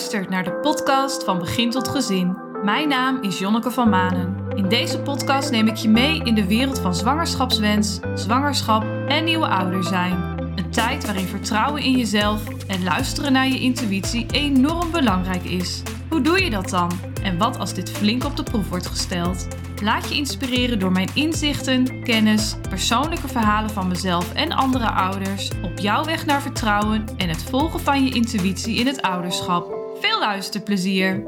luistert naar de podcast van Begin tot Gezin. Mijn naam is Jonneke van Manen. In deze podcast neem ik je mee in de wereld van zwangerschapswens, zwangerschap en nieuwe ouder zijn. Een tijd waarin vertrouwen in jezelf en luisteren naar je intuïtie enorm belangrijk is. Hoe doe je dat dan? En wat als dit flink op de proef wordt gesteld? Laat je inspireren door mijn inzichten, kennis, persoonlijke verhalen van mezelf en andere ouders op jouw weg naar vertrouwen en het volgen van je intuïtie in het ouderschap. Veel luisterplezier!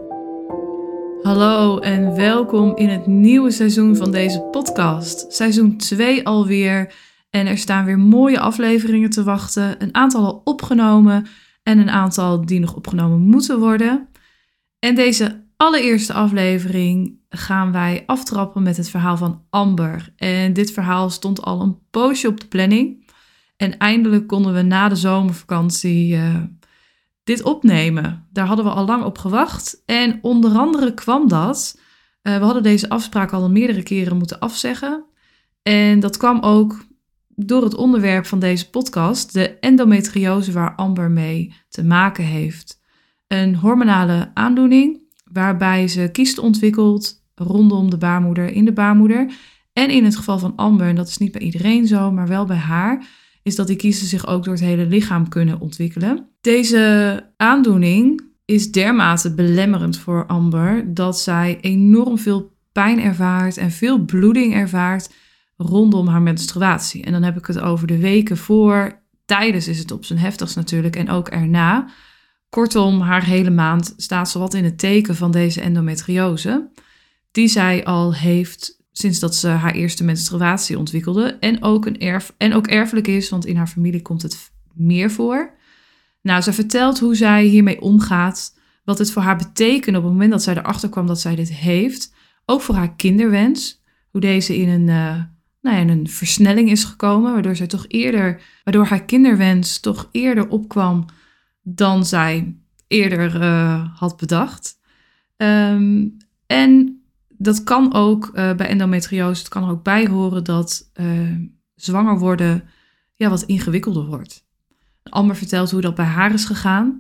Hallo en welkom in het nieuwe seizoen van deze podcast. Seizoen 2 alweer. En er staan weer mooie afleveringen te wachten. Een aantal al opgenomen en een aantal die nog opgenomen moeten worden. En deze allereerste aflevering gaan wij aftrappen met het verhaal van Amber. En dit verhaal stond al een poosje op de planning. En eindelijk konden we na de zomervakantie uh, dit opnemen. Daar hadden we al lang op gewacht. En onder andere kwam dat. Uh, we hadden deze afspraak al meerdere keren moeten afzeggen. En dat kwam ook door het onderwerp van deze podcast, de endometriose waar Amber mee te maken heeft. Een hormonale aandoening waarbij ze kiest ontwikkelt rondom de baarmoeder, in de baarmoeder. En in het geval van Amber, en dat is niet bij iedereen zo, maar wel bij haar, is dat die kiezen zich ook door het hele lichaam kunnen ontwikkelen. Deze aandoening is dermate belemmerend voor Amber dat zij enorm veel pijn ervaart en veel bloeding ervaart rondom haar menstruatie. En dan heb ik het over de weken voor, tijdens is het op zijn heftigst natuurlijk en ook erna. Kortom, haar hele maand staat ze wat in het teken van deze endometriose, die zij al heeft sinds dat ze haar eerste menstruatie ontwikkelde en ook, een erf en ook erfelijk is, want in haar familie komt het meer voor. Nou, ze vertelt hoe zij hiermee omgaat, wat het voor haar betekent op het moment dat zij erachter kwam dat zij dit heeft, ook voor haar kinderwens, hoe deze in een, uh, nou ja, een versnelling is gekomen, waardoor zij toch eerder, waardoor haar kinderwens toch eerder opkwam dan zij eerder uh, had bedacht. Um, en dat kan ook uh, bij endometriose, het kan er ook bij horen dat uh, zwanger worden ja, wat ingewikkelder wordt. Amber vertelt hoe dat bij haar is gegaan.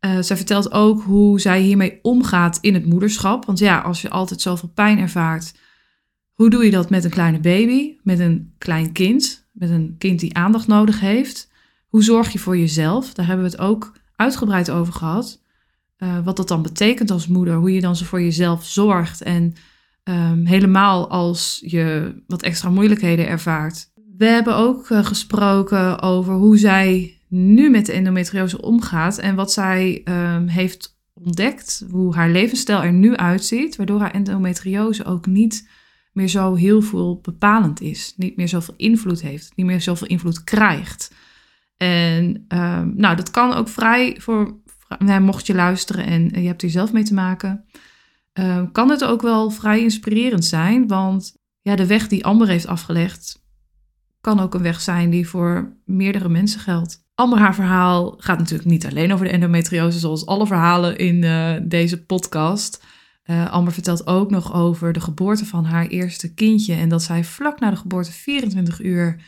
zij vertelt ook hoe zij hiermee omgaat in het moederschap. Want ja, als je altijd zoveel pijn ervaart, hoe doe je dat met een kleine baby, met een klein kind, met een kind die aandacht nodig heeft? Hoe zorg je voor jezelf? Daar hebben we het ook uitgebreid over gehad. Uh, wat dat dan betekent als moeder, hoe je dan zo voor jezelf zorgt. En um, helemaal als je wat extra moeilijkheden ervaart. We hebben ook uh, gesproken over hoe zij nu met de endometriose omgaat en wat zij um, heeft ontdekt, hoe haar levensstijl er nu uitziet, waardoor haar endometriose ook niet meer zo heel veel bepalend is, niet meer zoveel invloed heeft, niet meer zoveel invloed krijgt. En um, nou, dat kan ook vrij voor, nou, mocht je luisteren en je hebt hier zelf mee te maken, uh, kan het ook wel vrij inspirerend zijn. Want ja, de weg die Amber heeft afgelegd, kan ook een weg zijn die voor meerdere mensen geldt. Amber, haar verhaal gaat natuurlijk niet alleen over de endometriose, zoals alle verhalen in uh, deze podcast. Uh, Amber vertelt ook nog over de geboorte van haar eerste kindje en dat zij vlak na de geboorte 24 uur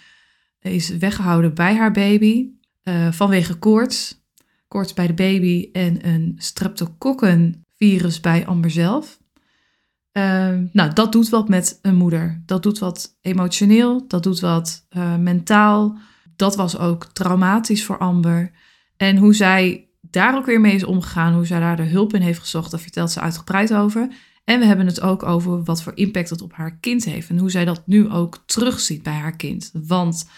is weggehouden bij haar baby uh, vanwege koorts. Koorts bij de baby en een streptokokkenvirus bij Amber zelf. Uh, nou, dat doet wat met een moeder. Dat doet wat emotioneel, dat doet wat uh, mentaal. Dat was ook traumatisch voor Amber. En hoe zij daar ook weer mee is omgegaan, hoe zij daar de hulp in heeft gezocht, daar vertelt ze uitgebreid over. En we hebben het ook over wat voor impact dat op haar kind heeft en hoe zij dat nu ook terugziet bij haar kind. Want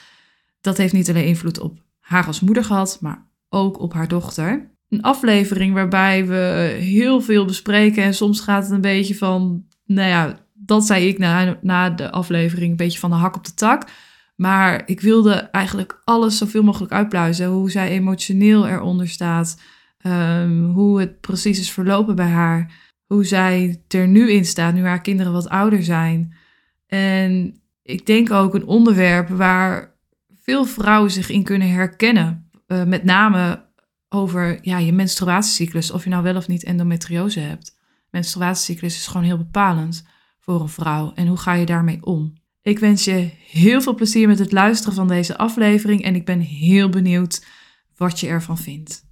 dat heeft niet alleen invloed op haar als moeder gehad, maar ook op haar dochter. Een aflevering waarbij we heel veel bespreken en soms gaat het een beetje van, nou ja, dat zei ik na, na de aflevering, een beetje van de hak op de tak. Maar ik wilde eigenlijk alles zoveel mogelijk uitpluizen. Hoe zij emotioneel eronder staat. Um, hoe het precies is verlopen bij haar. Hoe zij er nu in staat, nu haar kinderen wat ouder zijn. En ik denk ook een onderwerp waar veel vrouwen zich in kunnen herkennen. Uh, met name over ja, je menstruatiecyclus, of je nou wel of niet endometriose hebt. Menstruatiecyclus is gewoon heel bepalend voor een vrouw. En hoe ga je daarmee om? Ik wens je heel veel plezier met het luisteren van deze aflevering en ik ben heel benieuwd wat je ervan vindt.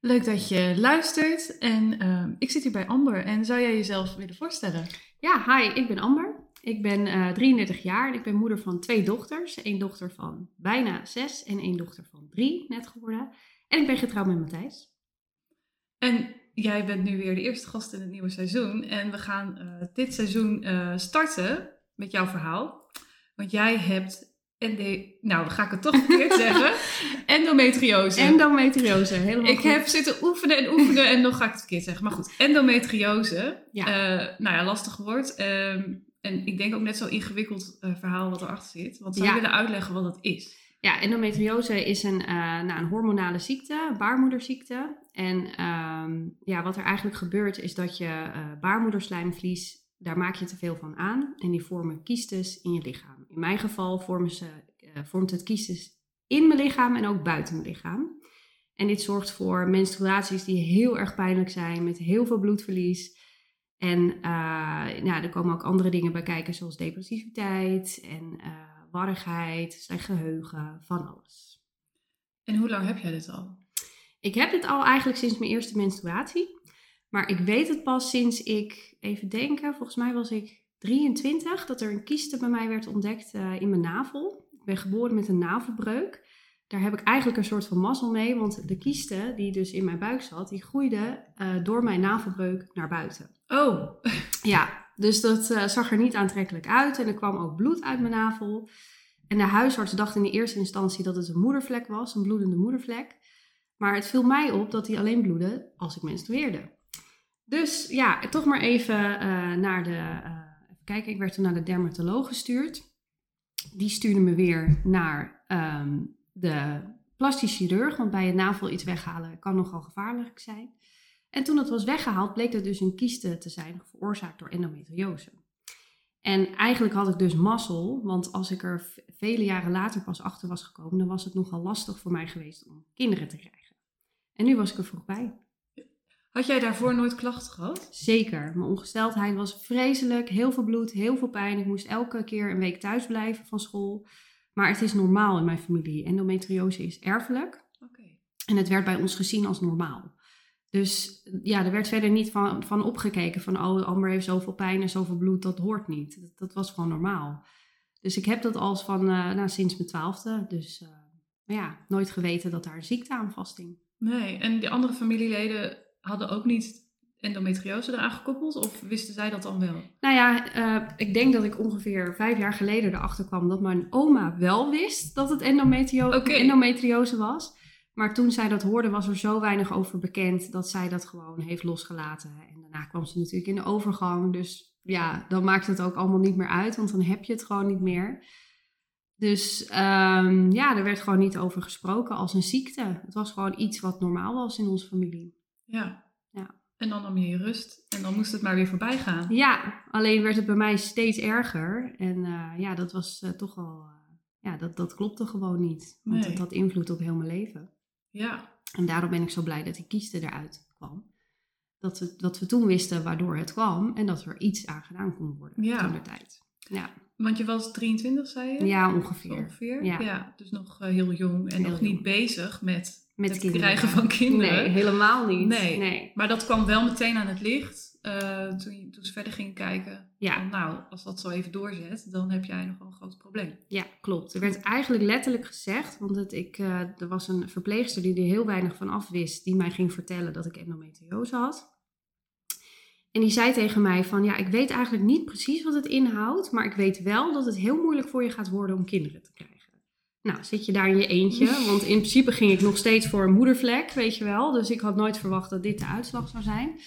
Leuk dat je luistert. En ehm, ik zit hier bij Amber. En zou jij jezelf willen voorstellen? Ja, hi, ik ben Amber. Ik ben uh, 33 jaar en ik ben moeder van twee dochters. Eén dochter van bijna zes en één dochter van drie, net geworden. En ik ben getrouwd met Matthijs. En jij bent nu weer de eerste gast in het nieuwe seizoen. En we gaan uh, dit seizoen uh, starten met jouw verhaal. Want jij hebt ende, nou ga ik het toch verkeerd zeggen, endometriose. Endometriose, helemaal Ik heb zitten oefenen en oefenen en nog ga ik het verkeerd zeggen. Maar goed, endometriose, ja. Uh, nou ja, lastig woord. Um, en ik denk ook net zo ingewikkeld uh, verhaal wat erachter zit. Want zou je ja. willen uitleggen wat dat is? Ja, endometriose is een, uh, nou, een hormonale ziekte, baarmoederziekte. En um, ja, wat er eigenlijk gebeurt is dat je uh, baarmoederslijmvlies, daar maak je te veel van aan. En die vormen kiestes in je lichaam. In mijn geval vormen ze, vormt het kiestes in mijn lichaam en ook buiten mijn lichaam. En dit zorgt voor menstruaties die heel erg pijnlijk zijn, met heel veel bloedverlies. En uh, nou, er komen ook andere dingen bij kijken, zoals depressiviteit en uh, warrigheid, slecht geheugen, van alles. En hoe lang heb jij dit al? Ik heb dit al eigenlijk sinds mijn eerste menstruatie. Maar ik weet het pas sinds ik, even denken, volgens mij was ik 23, dat er een kieste bij mij werd ontdekt uh, in mijn navel. Ik ben geboren met een navelbreuk. Daar heb ik eigenlijk een soort van mazzel mee, want de kieste die dus in mijn buik zat, die groeide uh, door mijn navelbreuk naar buiten. Oh. Ja, dus dat uh, zag er niet aantrekkelijk uit en er kwam ook bloed uit mijn navel. En de huisarts dacht in de eerste instantie dat het een moedervlek was, een bloedende moedervlek. Maar het viel mij op dat die alleen bloedde als ik menstrueerde. Dus ja, toch maar even uh, naar de. Uh, even kijken, ik werd toen naar de dermatoloog gestuurd. Die stuurde me weer naar um, de plastisch chirurg, want bij een navel iets weghalen kan nogal gevaarlijk zijn. En toen dat was weggehaald, bleek dat dus een kieste te zijn veroorzaakt door endometriose. En eigenlijk had ik dus mazzel, want als ik er vele jaren later pas achter was gekomen, dan was het nogal lastig voor mij geweest om kinderen te krijgen. En nu was ik er vroeg bij. Had jij daarvoor nooit klachten gehad? Zeker. Mijn ongesteldheid was vreselijk. Heel veel bloed, heel veel pijn. Ik moest elke keer een week thuis blijven van school. Maar het is normaal in mijn familie. Endometriose is erfelijk. Okay. En het werd bij ons gezien als normaal. Dus ja, er werd verder niet van, van opgekeken van, oh, Amber heeft zoveel pijn en zoveel bloed, dat hoort niet. Dat, dat was gewoon normaal. Dus ik heb dat als van, uh, nou, sinds mijn twaalfde. Dus uh, ja, nooit geweten dat daar een ziekte aan vasthing. Nee, en die andere familieleden hadden ook niet endometriose eraan gekoppeld? Of wisten zij dat dan wel? Nou ja, uh, ik denk dat ik ongeveer vijf jaar geleden erachter kwam dat mijn oma wel wist dat het endometrio okay. endometriose was. Maar toen zij dat hoorde, was er zo weinig over bekend dat zij dat gewoon heeft losgelaten. En daarna kwam ze natuurlijk in de overgang. Dus ja, dan maakt het ook allemaal niet meer uit, want dan heb je het gewoon niet meer. Dus um, ja, er werd gewoon niet over gesproken als een ziekte. Het was gewoon iets wat normaal was in onze familie. Ja. ja. En dan nam je je rust en dan moest het maar weer voorbij gaan. Ja, alleen werd het bij mij steeds erger. En uh, ja, dat was uh, toch wel. Uh, ja, dat, dat klopte gewoon niet. Want Nee. het had invloed op heel mijn leven. Ja, En daarom ben ik zo blij dat die kieste eruit kwam. Dat we, dat we toen wisten waardoor het kwam en dat er iets aan gedaan kon worden Ja. toen de tijd. Ja, want je was 23, zei je? ja ongeveer. Ongeveer? Ja. dus nog eh, heel jong en Heel nog niet bezig met, Met het kinderen. krijgen van kinderen. Nee, helemaal niet. Nee. nee. Maar dat kwam wel meteen aan het licht eh, toen, ze verder gingen kijken. Ja. Van, nou, als dat zo even doorzet, dan heb jij nog wel een groot probleem. Ja, klopt. Er werd eigenlijk letterlijk gezegd, want het, ik, eh, er was een verpleegster die er heel weinig van af wist, die mij ging vertellen dat ik endometriose had. En die zei tegen mij van, ja, ik weet eigenlijk niet precies wat het inhoudt, maar ik weet wel dat het heel moeilijk voor je gaat worden om kinderen te krijgen. Nou, zit je daar in je eentje, want in principe ging ik nog steeds voor een moedervlek, weet je wel. Dus ik had nooit verwacht dat dit de uitslag zou zijn.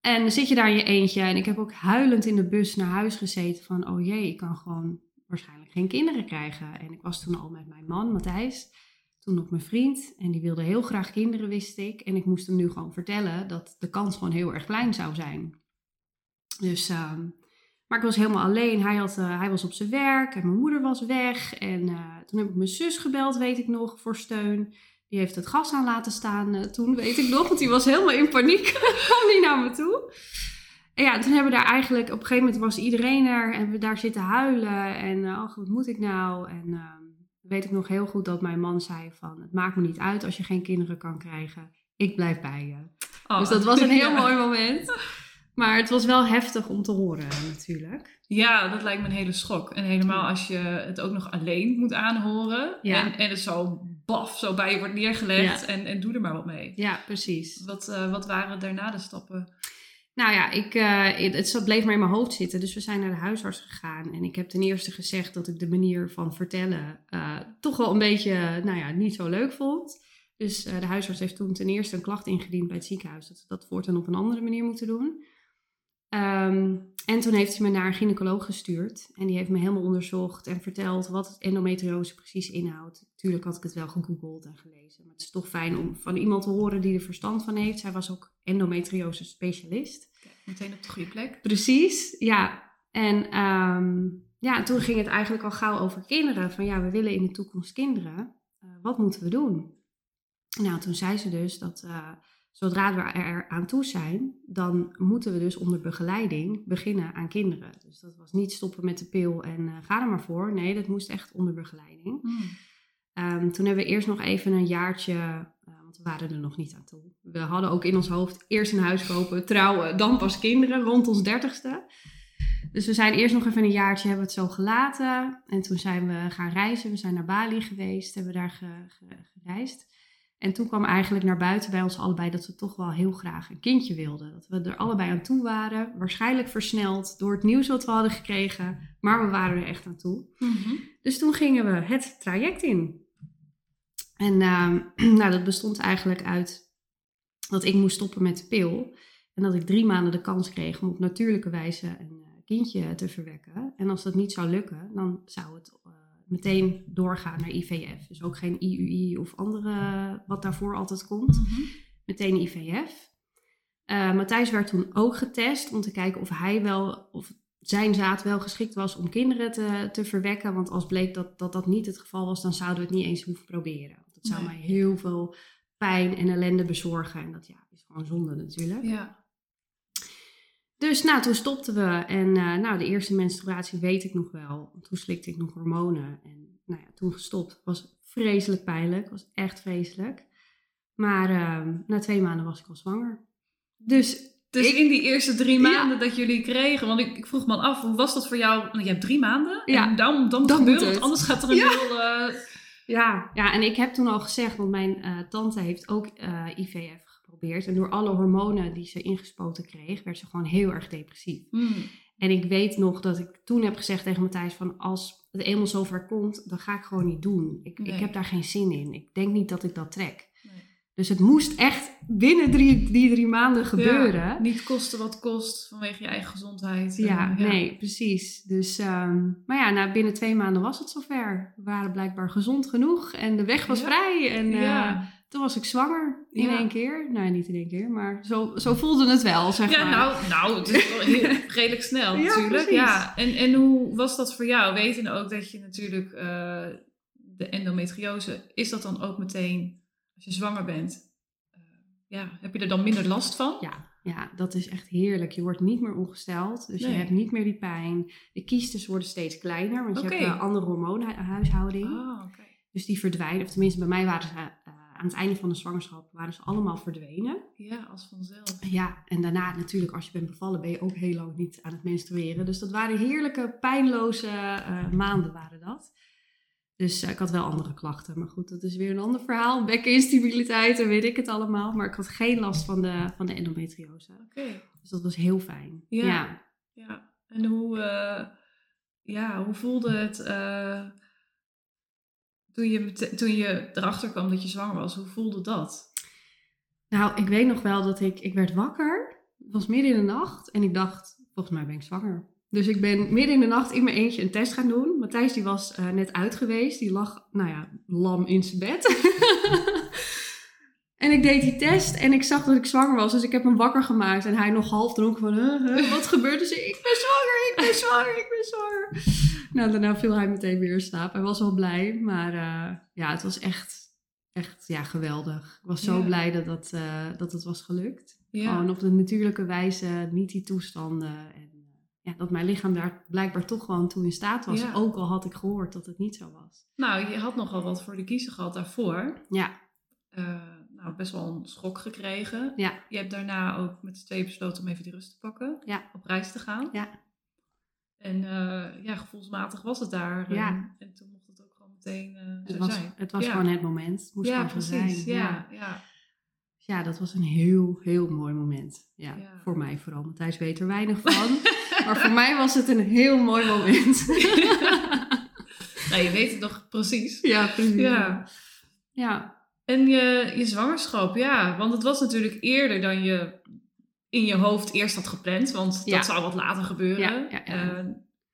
En dan zit je daar in je eentje en ik heb ook huilend in de bus naar huis gezeten van, oh jee, ik kan gewoon waarschijnlijk geen kinderen krijgen. En ik was toen al met mijn man, Matthijs, toen nog mijn vriend. En die wilde heel graag kinderen, wist ik. En ik moest hem nu gewoon vertellen dat de kans gewoon heel erg klein zou zijn. Dus, ehm, maar ik was helemaal alleen. Hij, had, eh, hij was op zijn werk en mijn moeder was weg. En eh, toen heb ik mijn zus gebeld, weet ik nog, voor steun. Die heeft het gas aan laten staan eh, toen, weet ik nog. Want die was helemaal in paniek. kwam die naar me toe. En ja, toen hebben we daar eigenlijk... Op een gegeven moment was iedereen er. En we daar zitten huilen. En eh, ach, wat moet ik nou? En ehm, weet ik nog heel goed dat mijn man zei van... Het maakt me niet uit als je geen kinderen kan krijgen. ik blijf bij je. Oh, Dus dat was een heel ja. mooi moment. Maar het was wel heftig om te horen natuurlijk. Ja, dat lijkt me een hele schok. En helemaal als je het ook nog alleen moet aanhoren. Ja. En, en het zo baf, zo bij je wordt neergelegd. Ja. En, en doe er maar wat mee. Ja, precies. Wat, eh, wat waren daarna de stappen? Nou ja, ik, eh, het bleef maar in mijn hoofd zitten. Dus we zijn naar de huisarts gegaan. En ik heb ten eerste gezegd dat ik de manier van vertellen eh, toch wel een beetje, nou ja, niet zo leuk vond. Dus de huisarts heeft toen ten eerste een klacht ingediend bij het ziekenhuis. Dat we dat voortaan op een andere manier moeten doen. Ehm, en toen heeft hij me naar een gynaecoloog gestuurd. En die heeft me helemaal onderzocht en verteld wat endometriose precies inhoudt. Tuurlijk had ik het wel gegoogeld en gelezen. Maar het is toch fijn om van iemand te horen die er verstand van heeft. Zij was ook endometriose specialist. Meteen op de goede plek. Precies, ja. En ehm, ja, toen ging het eigenlijk al gauw over kinderen. Van ja, we willen in de toekomst kinderen. Eh, wat moeten we doen? Nou, toen zei ze dus dat eh, zodra we er aan toe zijn, dan moeten we dus onder begeleiding beginnen aan kinderen. Dus dat was niet stoppen met de pil en eh, ga er maar voor. Nee, dat moest echt onder begeleiding. Ehm, toen hebben we eerst nog even een jaartje, eh, want we waren er nog niet aan toe. We hadden ook in ons hoofd eerst een huis kopen, trouwen, dan pas kinderen, rond ons dertigste. Dus we zijn eerst nog even een jaartje, hebben we het zo gelaten. En toen zijn we gaan reizen. We zijn naar Bali geweest, hebben daar ge- ge- gereisd. En toen kwam eigenlijk naar buiten bij ons allebei dat we toch wel heel graag een kindje wilden. Dat we er allebei aan toe waren. Waarschijnlijk versneld door het nieuws wat we hadden gekregen. Maar we waren er echt aan toe. Mhm. Dus toen gingen we het traject in. En ehm, nou, dat bestond eigenlijk uit dat ik moest stoppen met de pil. En dat ik drie maanden de kans kreeg om op natuurlijke wijze een eh, kindje te verwekken. En als dat niet zou lukken, dan zou het eh, meteen doorgaan naar IVF. Dus ook geen IUI of andere, wat daarvoor altijd komt. Mhm. Meteen IVF. Eh, Matthijs werd toen ook getest om te kijken of hij wel, of zijn zaad wel geschikt was om kinderen te, te verwekken. Want als bleek dat, dat dat niet het geval was, dan zouden we het niet eens hoeven proberen. Dat zou Nee. mij heel veel pijn en ellende bezorgen. En dat ja, is gewoon zonde natuurlijk. Ja. Dus nou, toen stopten we. En eh, nou, de eerste menstruatie weet ik nog wel. Toen slikte ik nog hormonen. En nou ja, toen gestopt. Was vreselijk pijnlijk. Was echt vreselijk. Maar eh, na twee maanden was ik al zwanger. Dus Dus Ik- in die eerste drie Ja. maanden dat jullie kregen, want ik, ik vroeg me af, hoe was dat voor jou? Want je hebt drie maanden Ja. en dan, dan het gebeuren, want anders gaat er een Ja. heel... eh, Ja, ja, en ik heb toen al gezegd, want mijn eh, tante heeft ook IVF geprobeerd. En door alle hormonen die ze ingespoten kreeg, werd ze gewoon heel erg depressief. hmm. En ik weet nog dat ik toen heb gezegd tegen Matthijs van als het eenmaal zover komt, dan ga ik gewoon niet doen. Ik, Nee. ik heb daar geen zin in. Ik denk niet dat ik dat trek. Nee. Dus het moest echt binnen drie, die drie maanden gebeuren. Ja, niet kosten wat kost vanwege je eigen gezondheid. Ja, nee, precies. Dus, ehm, maar ja, na binnen twee maanden was het zover. We waren blijkbaar gezond genoeg en de weg was Ja. vrij. En eh, ja. Toen was ik zwanger in Ja. één keer. Nou, niet in één keer, maar zo, zo voelde het wel, zeg Ja, maar. nou, nou, het is wel heel, redelijk snel Ja, natuurlijk. precies. Ja. En, en hoe was dat voor jou? Wetende ook dat je natuurlijk eh, de endometriose, is dat dan ook meteen als je zwanger bent? eh, ja, heb je er dan minder last van? Ja, ja, dat is echt heerlijk. Je wordt niet meer ongesteld, dus Nee. je hebt niet meer die pijn. De kiestes worden steeds kleiner, want je hebt een andere hormoonhuishouding. Oké. Dus die verdwijnen, of tenminste bij mij waren ze eh, aan het einde van de zwangerschap waren ze allemaal verdwenen. Ja, als vanzelf. Ja, en daarna natuurlijk, als je bent bevallen, ben je ook heel lang niet aan het menstrueren. Dus dat waren heerlijke, pijnloze eh, maanden waren dat. Dus eh, ik had wel andere klachten. Maar goed, dat is weer een ander verhaal. Bekkeninstabiliteit en weet ik het allemaal. Maar ik had geen last van de, van de endometriose. Oké. Dus dat was heel fijn. Ja. ja. Ja, en hoe, eh, ja, hoe voelde het toen, je, toen je erachter kwam dat je zwanger was? Hoe voelde dat? Nou, ik weet nog wel dat ik, ik werd wakker. Het was midden in de nacht. En ik dacht, volgens mij ben ik zwanger. Dus ik ben midden in de nacht in mijn eentje een test gaan doen. Matthijs die was eh, net uit geweest. Die lag, nou ja, lam in zijn bed. en ik deed die test en ik zag dat ik zwanger was. Dus ik heb hem wakker gemaakt. En hij nog half dronken van, wat gebeurt er? Ik ben zwanger, ik ben zwanger, ik ben zwanger. Nou, daarna viel hij meteen weer in slaap. Hij was wel blij. Maar eh, ja, het was echt, echt ja, geweldig. Ik was zo Ja. blij dat, dat, eh, dat het was gelukt. Ja, Gewoon op de natuurlijke wijze, niet die toestanden. En eh, ja, dat mijn lichaam daar blijkbaar toch gewoon toe in staat was. Ja. Ook al had ik gehoord dat het niet zo was. nou, je had nogal wat voor de kiezer gehad daarvoor. Ja, nou, best wel een schok gekregen. Ja. Je hebt daarna ook met z'n tweeën besloten om even die rust te pakken. Ja. Op reis te gaan. Ja. En eh, ja, gevoelsmatig was het daar. Ja. En, en toen mocht het ook gewoon meteen eh, Het was, zijn. het was Ja. gewoon het moment. Het moest ja, gewoon precies. zijn. Ja, ja. Ja, dat was een heel, heel mooi moment. Ja, Ja. voor mij vooral. Matthijs weet er weinig van. maar voor mij was het een heel mooi moment. nou, je weet het nog precies. ja, precies. Ja. Ja, En je, je zwangerschap, ja. Want het was natuurlijk eerder dan je in je hoofd eerst had gepland. Want dat zou wat later gebeuren. Eh,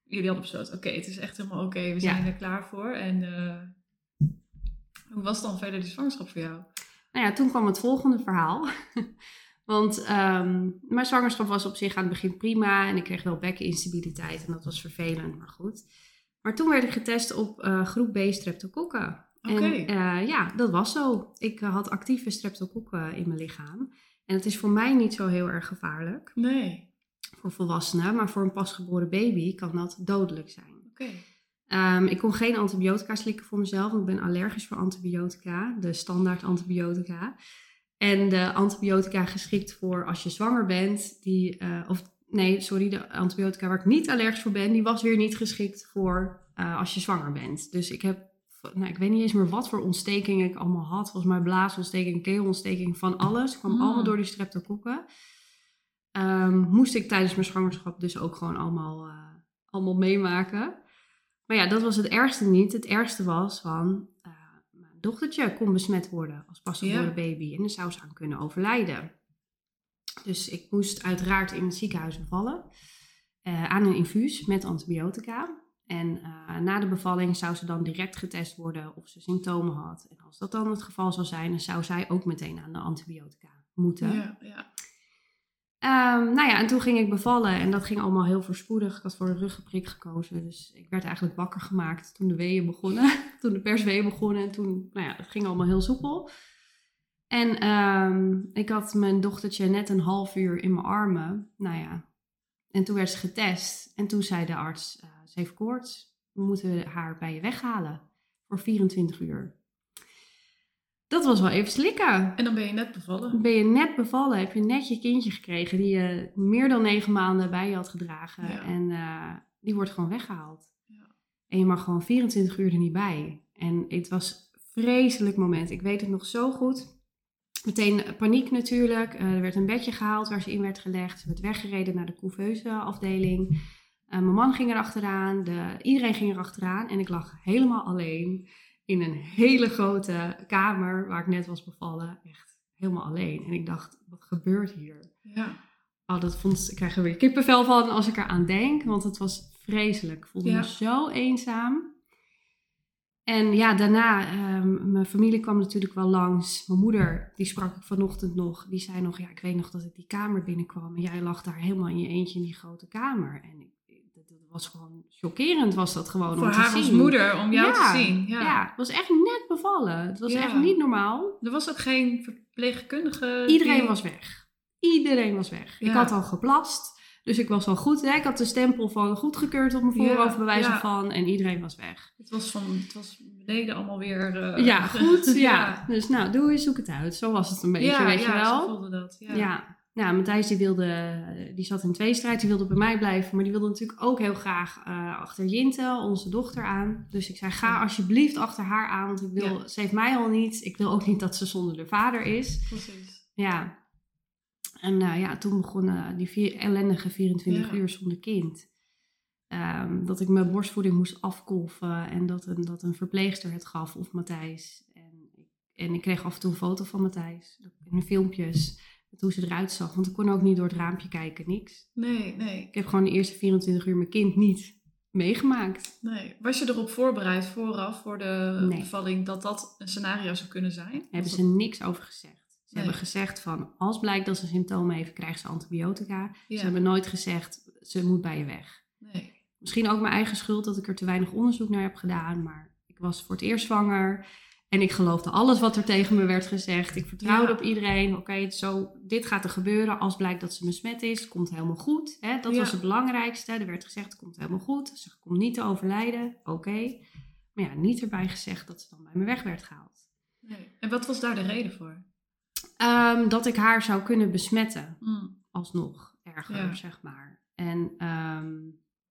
jullie hadden besloten, oké, het is echt helemaal oké. we zijn er klaar voor. En eh, hoe was dan verder die zwangerschap voor jou? Nou ja, toen kwam het volgende verhaal. Want ehm, mijn zwangerschap was op zich aan het begin prima. En ik kreeg wel bekkeninstabiliteit. En dat was vervelend, maar goed. Maar toen werd ik getest op eh, groep B streptokokken. En eh, ja, dat was zo. Ik had actieve streptokokken in mijn lichaam. En het is voor mij niet zo heel erg gevaarlijk. Nee. Voor volwassenen. Maar voor een pasgeboren baby kan dat dodelijk zijn. Oké. Ehm, ik kon geen antibiotica slikken voor mezelf, want ik ben allergisch voor antibiotica, de standaard antibiotica. En de antibiotica geschikt voor als je zwanger bent, die, eh, of nee, sorry, de antibiotica waar ik niet allergisch voor ben, die was weer niet geschikt voor eh, als je zwanger bent. Dus ik heb, nou, ik weet niet eens meer wat voor ontstekingen ik allemaal had. Volgens mij blaasontsteking, keelontsteking, van alles. Het kwam Mm. allemaal door die streptokokken. Ehm, moest ik tijdens mijn zwangerschap dus ook gewoon allemaal, eh, allemaal meemaken. Maar ja, dat was het ergste niet. Het ergste was van, eh, mijn dochtertje kon besmet worden als pasgeboren baby. En daar zou ze aan kunnen overlijden. Dus ik moest uiteraard in het ziekenhuis bevallen. eh, aan een infuus met antibiotica. En eh, na de bevalling zou ze dan direct getest worden of ze symptomen had. En als dat dan het geval zou zijn, dan zou zij ook meteen aan de antibiotica moeten. Ja, ja. Ehm, nou ja, en toen ging ik bevallen en dat ging allemaal heel voorspoedig. Ik had voor een ruggenprik gekozen, dus ik werd eigenlijk wakker gemaakt toen de weeën begonnen. toen de persweeën begonnen en toen, nou ja, het ging allemaal heel soepel. En ehm, ik had mijn dochtertje net een half uur in mijn armen. Nou ja, en toen werd ze getest. En toen zei de arts, eh, ze heeft koorts. We moeten haar bij je weghalen voor 24 uur. Dat was wel even slikken. En dan ben je net bevallen. Ben je net bevallen, heb je net je kindje gekregen die je meer dan negen maanden bij je had gedragen. Ja. En eh, die wordt gewoon weggehaald. Ja. En je mag gewoon 24 uur er niet bij. En het was een vreselijk moment. Ik weet het nog zo goed. Meteen paniek natuurlijk. Eh, er werd een bedje gehaald waar ze in werd gelegd. Ze werd weggereden naar de couveuse afdeling. Eh, mijn man ging er achteraan. De, iedereen ging er achteraan. En ik lag helemaal alleen in een hele grote kamer waar ik net was bevallen. Echt helemaal alleen. En ik dacht, wat gebeurt hier? Ja. Oh, dat vond, ik krijg er weer kippenvel van als ik eraan denk. Want het was vreselijk. Ik voelde Ja. me zo eenzaam. En ja, daarna, ehm, mijn familie kwam natuurlijk wel langs. Mijn moeder, die sprak ik vanochtend nog. Die zei nog, ja, ik weet nog dat ik die kamer binnenkwam. En jij lag daar helemaal in je eentje in die grote kamer. En ik, was gewoon chockerend, was dat gewoon Voor om te haar als zien. moeder, om jou Ja, te zien. Ja. Ja. het was echt net bevallen. Het was Ja. echt niet normaal. Er was ook geen verpleegkundige. Iedereen die- was weg. Iedereen was weg. Ik Ja. had al geplast. Dus ik was al goed. Hè? Ik had de stempel van goedgekeurd op mijn Ja, voorhoofd, ja. van. En iedereen was weg. Het was van, het was beneden allemaal weer. eh, ja, goed. Ja. Dus nou, doe eens, zoek het uit. Zo was het een beetje, Ja, weet je ja, wel. Ze voelde dat. Ja. Nou, Matthijs die wilde, die zat in tweestrijd, die wilde bij mij blijven. Maar die wilde natuurlijk ook heel graag eh, achter Jinte, onze dochter, aan. Dus ik zei, ga alsjeblieft achter haar aan, want ik wil, Ja. ze heeft mij al niet. Ik wil ook niet dat ze zonder de vader is. Precies. Ja. En eh, ja, toen begonnen die vier, ellendige 24 Ja. uur zonder kind. Ehm, dat ik mijn borstvoeding moest afkolven en dat een, dat een verpleegster het gaf of Matthijs. En, ik- en ik kreeg af en toe een foto van Matthijs en filmpjes met hoe ze eruit zag. Want ik kon ook niet door het raampje kijken, niks. Nee, nee, Ik heb gewoon de eerste 24 uur mijn kind niet meegemaakt. nee. Was je erop voorbereid vooraf voor de Nee. bevalling dat dat een scenario zou kunnen zijn? Daar hebben ze niks over gezegd. Ze Nee. hebben gezegd van als blijkt dat ze symptomen heeft, krijgt ze antibiotica. Ja. Ze hebben nooit gezegd ze moet bij je weg. Nee. Misschien ook mijn eigen schuld dat ik er te weinig onderzoek naar heb gedaan. Maar ik was voor het eerst zwanger. En ik geloofde alles wat er tegen me werd gezegd. Ik vertrouwde Ja. op iedereen. Oké, zo, dit gaat er gebeuren. Als blijkt dat ze besmet is, komt helemaal goed. Hè? Dat Ja. was het belangrijkste. Er werd gezegd, het komt helemaal goed. Ze komt niet te overlijden. Oké. Maar ja, niet erbij gezegd dat ze dan bij me weg werd gehaald. nee. En wat was daar de reden voor? Ehm, dat ik haar zou kunnen besmetten, Mm. alsnog erger, Ja. zeg maar. En ehm,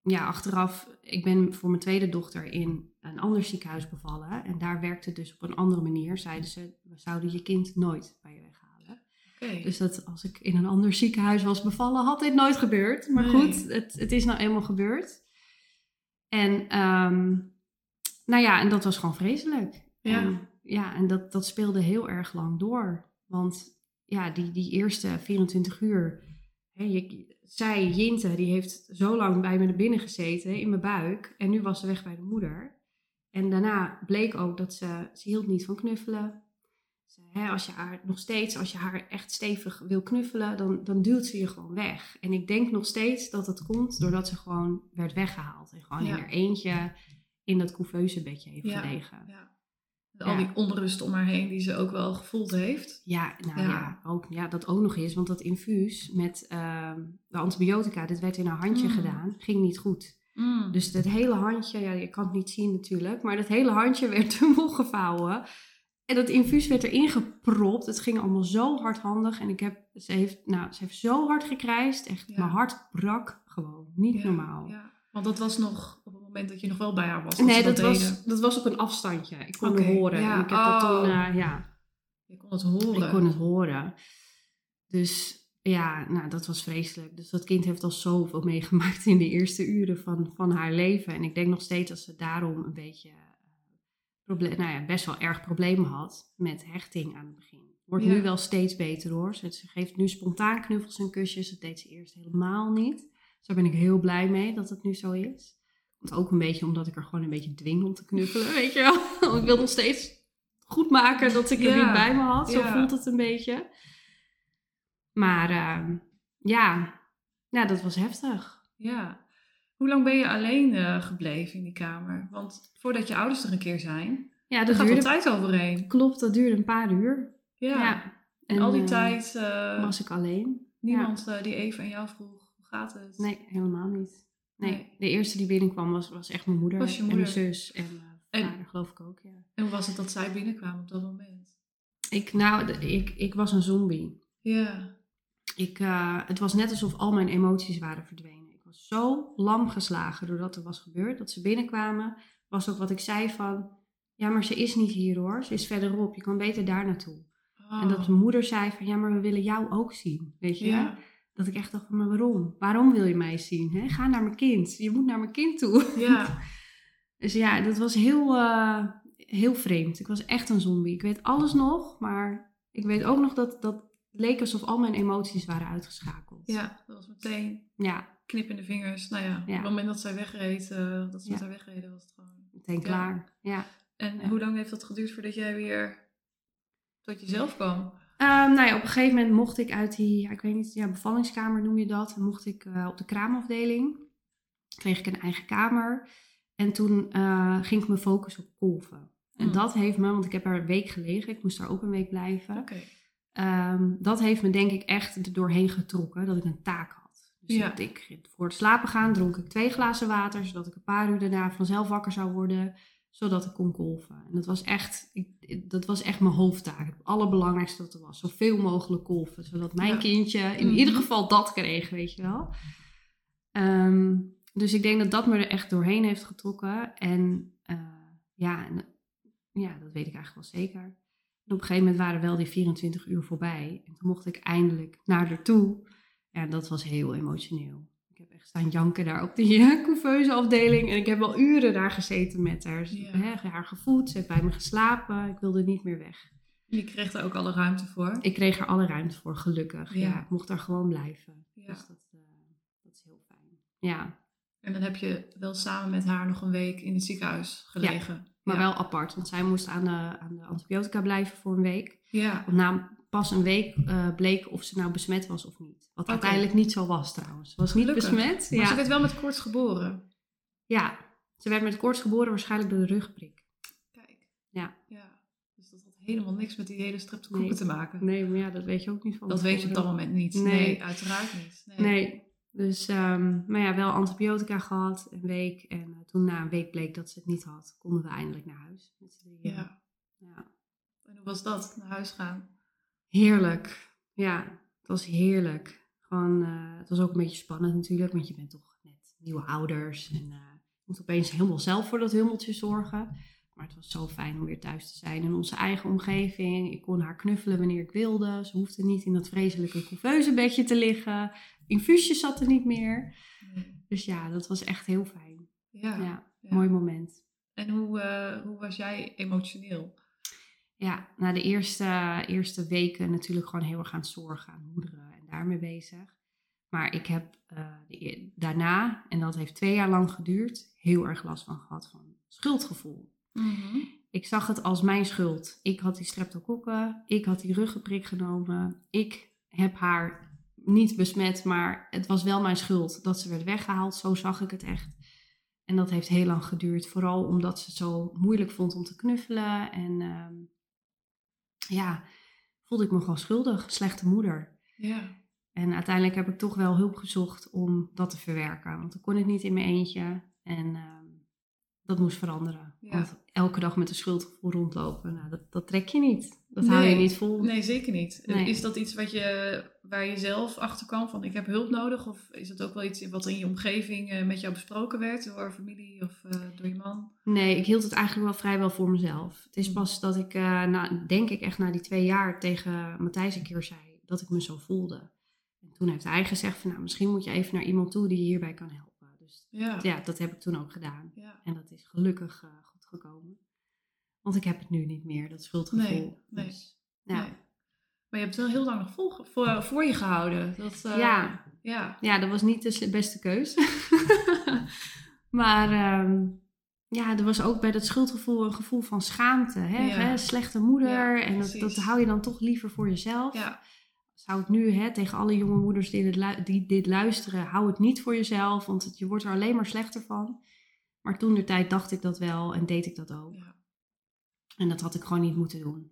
ja, achteraf, ik ben voor mijn tweede dochter in een ander ziekenhuis bevallen. En daar werkte het dus op een andere manier. Zeiden ze, we zouden je kind nooit bij je weghalen. Dus dat als ik in een ander ziekenhuis was bevallen, had dit nooit gebeurd. Maar Nee. goed, het, het is nou eenmaal gebeurd. En ehm, nou ja, en dat was gewoon vreselijk. Ja. En, ja, en dat, dat speelde heel erg lang door. Want ja, die, die eerste 24 uur. Hè, je, zij, Jinte, die heeft zo lang bij me naar binnen gezeten in mijn buik. En nu was ze weg bij de moeder. En daarna bleek ook dat ze, ze hield niet van knuffelen. Ze, hè, als je haar nog steeds, als je haar echt stevig wil knuffelen, dan, dan duwt ze je gewoon weg. En ik denk nog steeds dat het komt doordat ze gewoon werd weggehaald. En gewoon Ja. in haar eentje in dat couveuse bedje heeft Ja. gelegen. Ja. Al Ja. die onrust om haar heen die ze ook wel gevoeld heeft. Ja, nou Ja. ja, ook, ja, dat ook nog eens. Want dat infuus met ehm, de antibiotica, dit werd in haar handje Mm. gedaan, ging niet goed. Mm. Dus dat hele handje, ja, je kan het niet zien natuurlijk, maar dat hele handje werd dubbel gevouwen. En dat infuus werd erin gepropt. Het ging allemaal zo hardhandig. En ik heb, ze heeft, nou, ze heeft zo hard gekrijsd. Echt, Ja. mijn hart brak gewoon. Niet Ja, normaal. Ja. Want dat was nog op het moment dat je nog wel bij haar was. Nee, dat, dat, was, dat was op een afstandje. Ik kon het horen. ja. En ik heb dat Oh. toen, eh, ja, Je kon het horen. Ik kon het horen. Dus ja, nou, dat was vreselijk. Dus dat kind heeft al zoveel meegemaakt in de eerste uren van, van haar leven. En ik denk nog steeds dat ze daarom een beetje, eh, nou ja, best wel erg problemen had met hechting aan het begin. Wordt Ja. nu wel steeds beter hoor. Ze, ze geeft nu spontaan knuffels en kusjes. Dat deed ze eerst helemaal niet. Dus daar ben ik heel blij mee dat het nu zo is. Komt ook een beetje omdat ik er gewoon een beetje dwing om te knuffelen, weet je wel. ik wil nog steeds goed maken dat ik er Ja, niet bij me had. Zo ja. voelt het een beetje. Maar ehm, ja, ja, dat was heftig. Ja. Hoe lang ben je alleen eh, gebleven in die kamer? Want voordat je ouders er een keer zijn, Ja, dat gaat duurde, tijd overheen. klopt, dat duurde een paar uur. Ja. Ja. En al die eh, tijd eh, was ik alleen. niemand die even aan jou vroeg, hoe gaat het? Nee, helemaal niet. Nee, Nee. de eerste die binnenkwam was, was echt mijn moeder, Was je en mijn zus en En- vader geloof ik ook, ja. En hoe was het dat zij binnenkwamen op dat moment? Ik, nou, ik, ik was een zombie. Ja. Ik, eh, het was net alsof al mijn emoties waren verdwenen. Ik was zo lam geslagen doordat er was gebeurd. Dat ze binnenkwamen, was ook wat ik zei van... Ja, maar ze is niet hier hoor. Ze is verderop. Je kan beter daar naartoe. En dat Oh. mijn moeder zei van... Ja, maar we willen jou ook zien. Weet je? Ja. Dat ik echt dacht van, maar waarom? Waarom wil je mij zien? Hè? Ga naar mijn kind. Je moet naar mijn kind toe. Ja. Dus ja, dat was heel, eh, heel vreemd. Ik was echt een zombie. Ik weet alles nog, maar ik weet ook nog dat dat leek alsof al mijn emoties waren uitgeschakeld. ja, dat was meteen Ja, knip in de vingers. Nou ja, op Ja. het moment dat zij wegreed, eh, dat ze met haar wegreden, was het gewoon... meteen Ja. klaar. Ja. En hoe lang heeft dat geduurd voordat jij weer tot jezelf kwam? Ehm, nou ja, op een gegeven moment mocht ik uit die, ja, ik weet niet, ja, bevallingskamer noem je dat. Mocht ik eh, op de kraamafdeling. Kreeg ik een eigen kamer. En toen eh, ging ik me focussen op kolven. En Hmm. dat heeft me, want ik heb er een week gelegen. Ik moest daar ook een week blijven. Oké. Ehm, dat heeft me denk ik echt er doorheen getrokken dat ik een taak had. Dus Ja. ik, ik, voor het slapen gaan dronk ik twee glazen water, zodat ik een paar uur daarna vanzelf wakker zou worden, zodat ik kon kolven. En dat was echt, ik, dat was echt mijn hoofdtaak. Het allerbelangrijkste wat er was. Zoveel mogelijk kolven, zodat mijn Ja. kindje in Mhm. ieder geval dat kreeg, weet je wel. Ehm, dus ik denk dat dat me er echt doorheen heeft getrokken. En eh, ja, en, ja, dat weet ik eigenlijk wel zeker. En op een gegeven moment waren wel die 24 uur voorbij. En toen mocht ik eindelijk naar haar toe. Ja, dat was heel emotioneel. Ik heb echt staan janken daar op die couveuse afdeling. En ik heb wel uren daar gezeten met haar. Ja. Hè, haar gevoed, ze heeft bij me geslapen. Ik wilde niet meer weg. Je kreeg daar ook alle ruimte voor. Ik kreeg er alle ruimte voor, gelukkig. Ja, Ja. ik mocht daar gewoon blijven. Ja. Dus dat, eh, dat is heel fijn. Ja, En dan heb je wel samen met haar nog een week in het ziekenhuis gelegen. Maar ja. wel apart. Want zij moest aan de, aan de antibiotica blijven voor een week. Ja. Want na pas een week eh, bleek of ze nou besmet was of niet. Wat uiteindelijk niet zo was trouwens. Ze was niet Gelukkig. besmet. Maar Ja. ze werd wel met koorts geboren. ja, ze werd met koorts geboren, waarschijnlijk door de rugprik. Kijk. Ja. ja. Dus dat had helemaal niks met die hele streptokokken Nee. te maken. Nee, maar ja, dat weet je ook niet van Dat weet je op dat moment niet. Nee. Nee, uiteraard niet. Nee. Nee, dus, ehm, maar ja, wel antibiotica gehad, een week. En eh, toen na een week bleek dat ze het niet had, konden we eindelijk naar huis. Met z'n drieën. Ja. Ja. En hoe was dat? Naar huis gaan? Heerlijk. Ja, het was heerlijk. Gewoon, eh, het was ook een beetje spannend natuurlijk, want je bent toch net nieuwe ouders. En uh, moet opeens helemaal zelf voor dat hummeltje zorgen. Maar het was zo fijn om weer thuis te zijn in onze eigen omgeving. Ik kon haar knuffelen wanneer ik wilde. Ze hoefde niet in dat vreselijke couveuse bedje te liggen. Infuusjes zat er niet meer. Dus ja, dat was echt heel fijn. Ja, ja, mooi moment. En hoe, uh, hoe was jij emotioneel? Ja, na de eerste, eerste weken natuurlijk gewoon heel erg aan het zorgen, aan moederen en daarmee bezig. Maar ik heb uh, daarna, en dat heeft twee jaar lang geduurd, heel erg last van gehad van schuldgevoel. Mhm. Ik zag het als mijn schuld. Ik had die streptokokken, ik had die ruggenprik genomen, ik heb haar niet besmet, maar het was wel mijn schuld dat ze werd weggehaald. Zo zag ik het echt. En dat heeft heel lang geduurd, vooral omdat ze het zo moeilijk vond om te knuffelen. En uh, ja, voelde ik me gewoon schuldig, slechte moeder. Ja. En uiteindelijk heb ik toch wel hulp gezocht om dat te verwerken. Want dan kon ik niet in mijn eentje. En uh, dat moest veranderen. Want elke dag met een schuldgevoel rondlopen, nou, dat, dat trek je niet. Dat hou je niet vol. Nee, zeker niet. Is dat iets wat je, waar je zelf achter kan van ik heb hulp nodig? Of is het ook wel iets wat in je omgeving uh, met jou besproken werd door familie of uh, door je man? Nee, ik hield het eigenlijk wel vrijwel voor mezelf. Het is mm. pas dat ik, uh, na, denk ik echt na die twee jaar tegen Matthijs een keer zei dat ik me zo voelde. En toen heeft hij gezegd van nou, misschien moet je even naar iemand toe die je hierbij kan helpen. Ja. ja, dat heb ik toen ook gedaan. Ja. En dat is gelukkig uh, goed gekomen. Want ik heb het nu niet meer, dat schuldgevoel. Nee, nee, dus, ja. nee. Maar je hebt het wel heel lang nog voor, voor, voor je gehouden. Dat, uh, ja. ja. ja, dat was niet de beste keus. maar um, ja, er was ook bij dat schuldgevoel een gevoel van schaamte. Hè? hè? Slechte moeder. en dat, dat hou je dan toch liever voor jezelf. Ja zou ik nu hè, tegen alle jonge moeders die dit, die dit luisteren, hou het niet voor jezelf, want het, je wordt er alleen maar slechter van. Maar toen de tijd dacht ik dat wel en deed ik dat ook. Ja. En dat had ik gewoon niet moeten doen.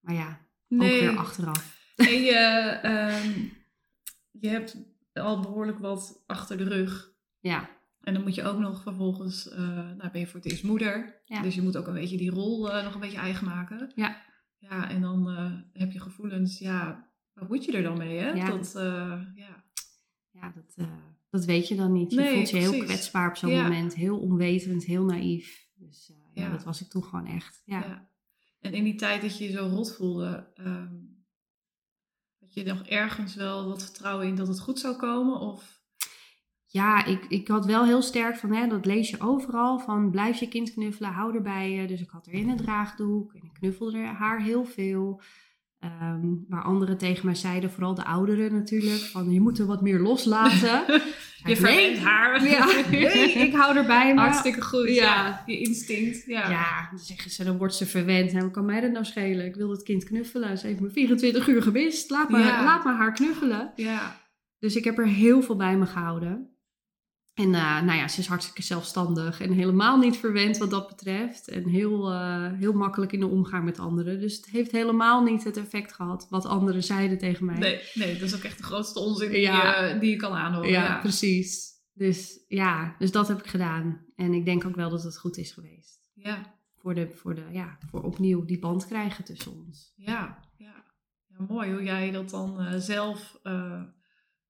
Maar ja, ook weer achteraf. En je, ehm, je hebt al behoorlijk wat achter de rug. Ja. En dan moet je ook nog vervolgens, uh, nou ben je voor het eerst moeder. Ja. Dus je moet ook een beetje die rol uh, nog een beetje eigen maken. Ja. Ja, en dan uh, heb je gevoelens, ja, wat moet je er dan mee, hè? Ja, dat, uh, ja. ja dat, uh, dat weet je dan niet. Je voelt je heel kwetsbaar op zo'n moment. Heel onwetend, heel naïef. Dus uh, ja. dat was ik toen gewoon echt. Ja. En in die tijd dat je je zo rot voelde, um, had je nog ergens wel wat vertrouwen in dat het goed zou komen? Of... Ja, ik, ik had wel heel sterk van, hè, dat lees je overal, van blijf je kind knuffelen, hou erbij je. Dus ik had er in een draagdoek en ik knuffelde haar heel veel. Ehm, waar anderen tegen mij zeiden, vooral de ouderen natuurlijk, van je moet er wat meer loslaten. je verwendt haar. Ja, nee, ik hou erbij. Maar, Hartstikke goed, ja. Je instinct. Ja. ja, dan zeggen ze, dan wordt ze verwend. En kan mij dat nou schelen? Ik wil het kind knuffelen. Ze heeft me 24 uur gewist. Laat me haar knuffelen. Ja. Dus ik heb er heel veel bij me gehouden. En uh, nou ja, ze is hartstikke zelfstandig en helemaal niet verwend wat dat betreft. En heel, uh, heel makkelijk in de omgang met anderen. Dus het heeft helemaal niet het effect gehad wat anderen zeiden tegen mij. Nee, nee dat is ook echt de grootste onzin die, je, die je kan aanhoren. Ja, ja, precies. Dus ja, dus dat heb ik gedaan. En ik denk ook wel dat het goed is geweest. Ja. Voor, de, voor, de, ja, voor opnieuw die band krijgen tussen ons. Ja, ja. ja mooi hoe jij dat dan uh, zelf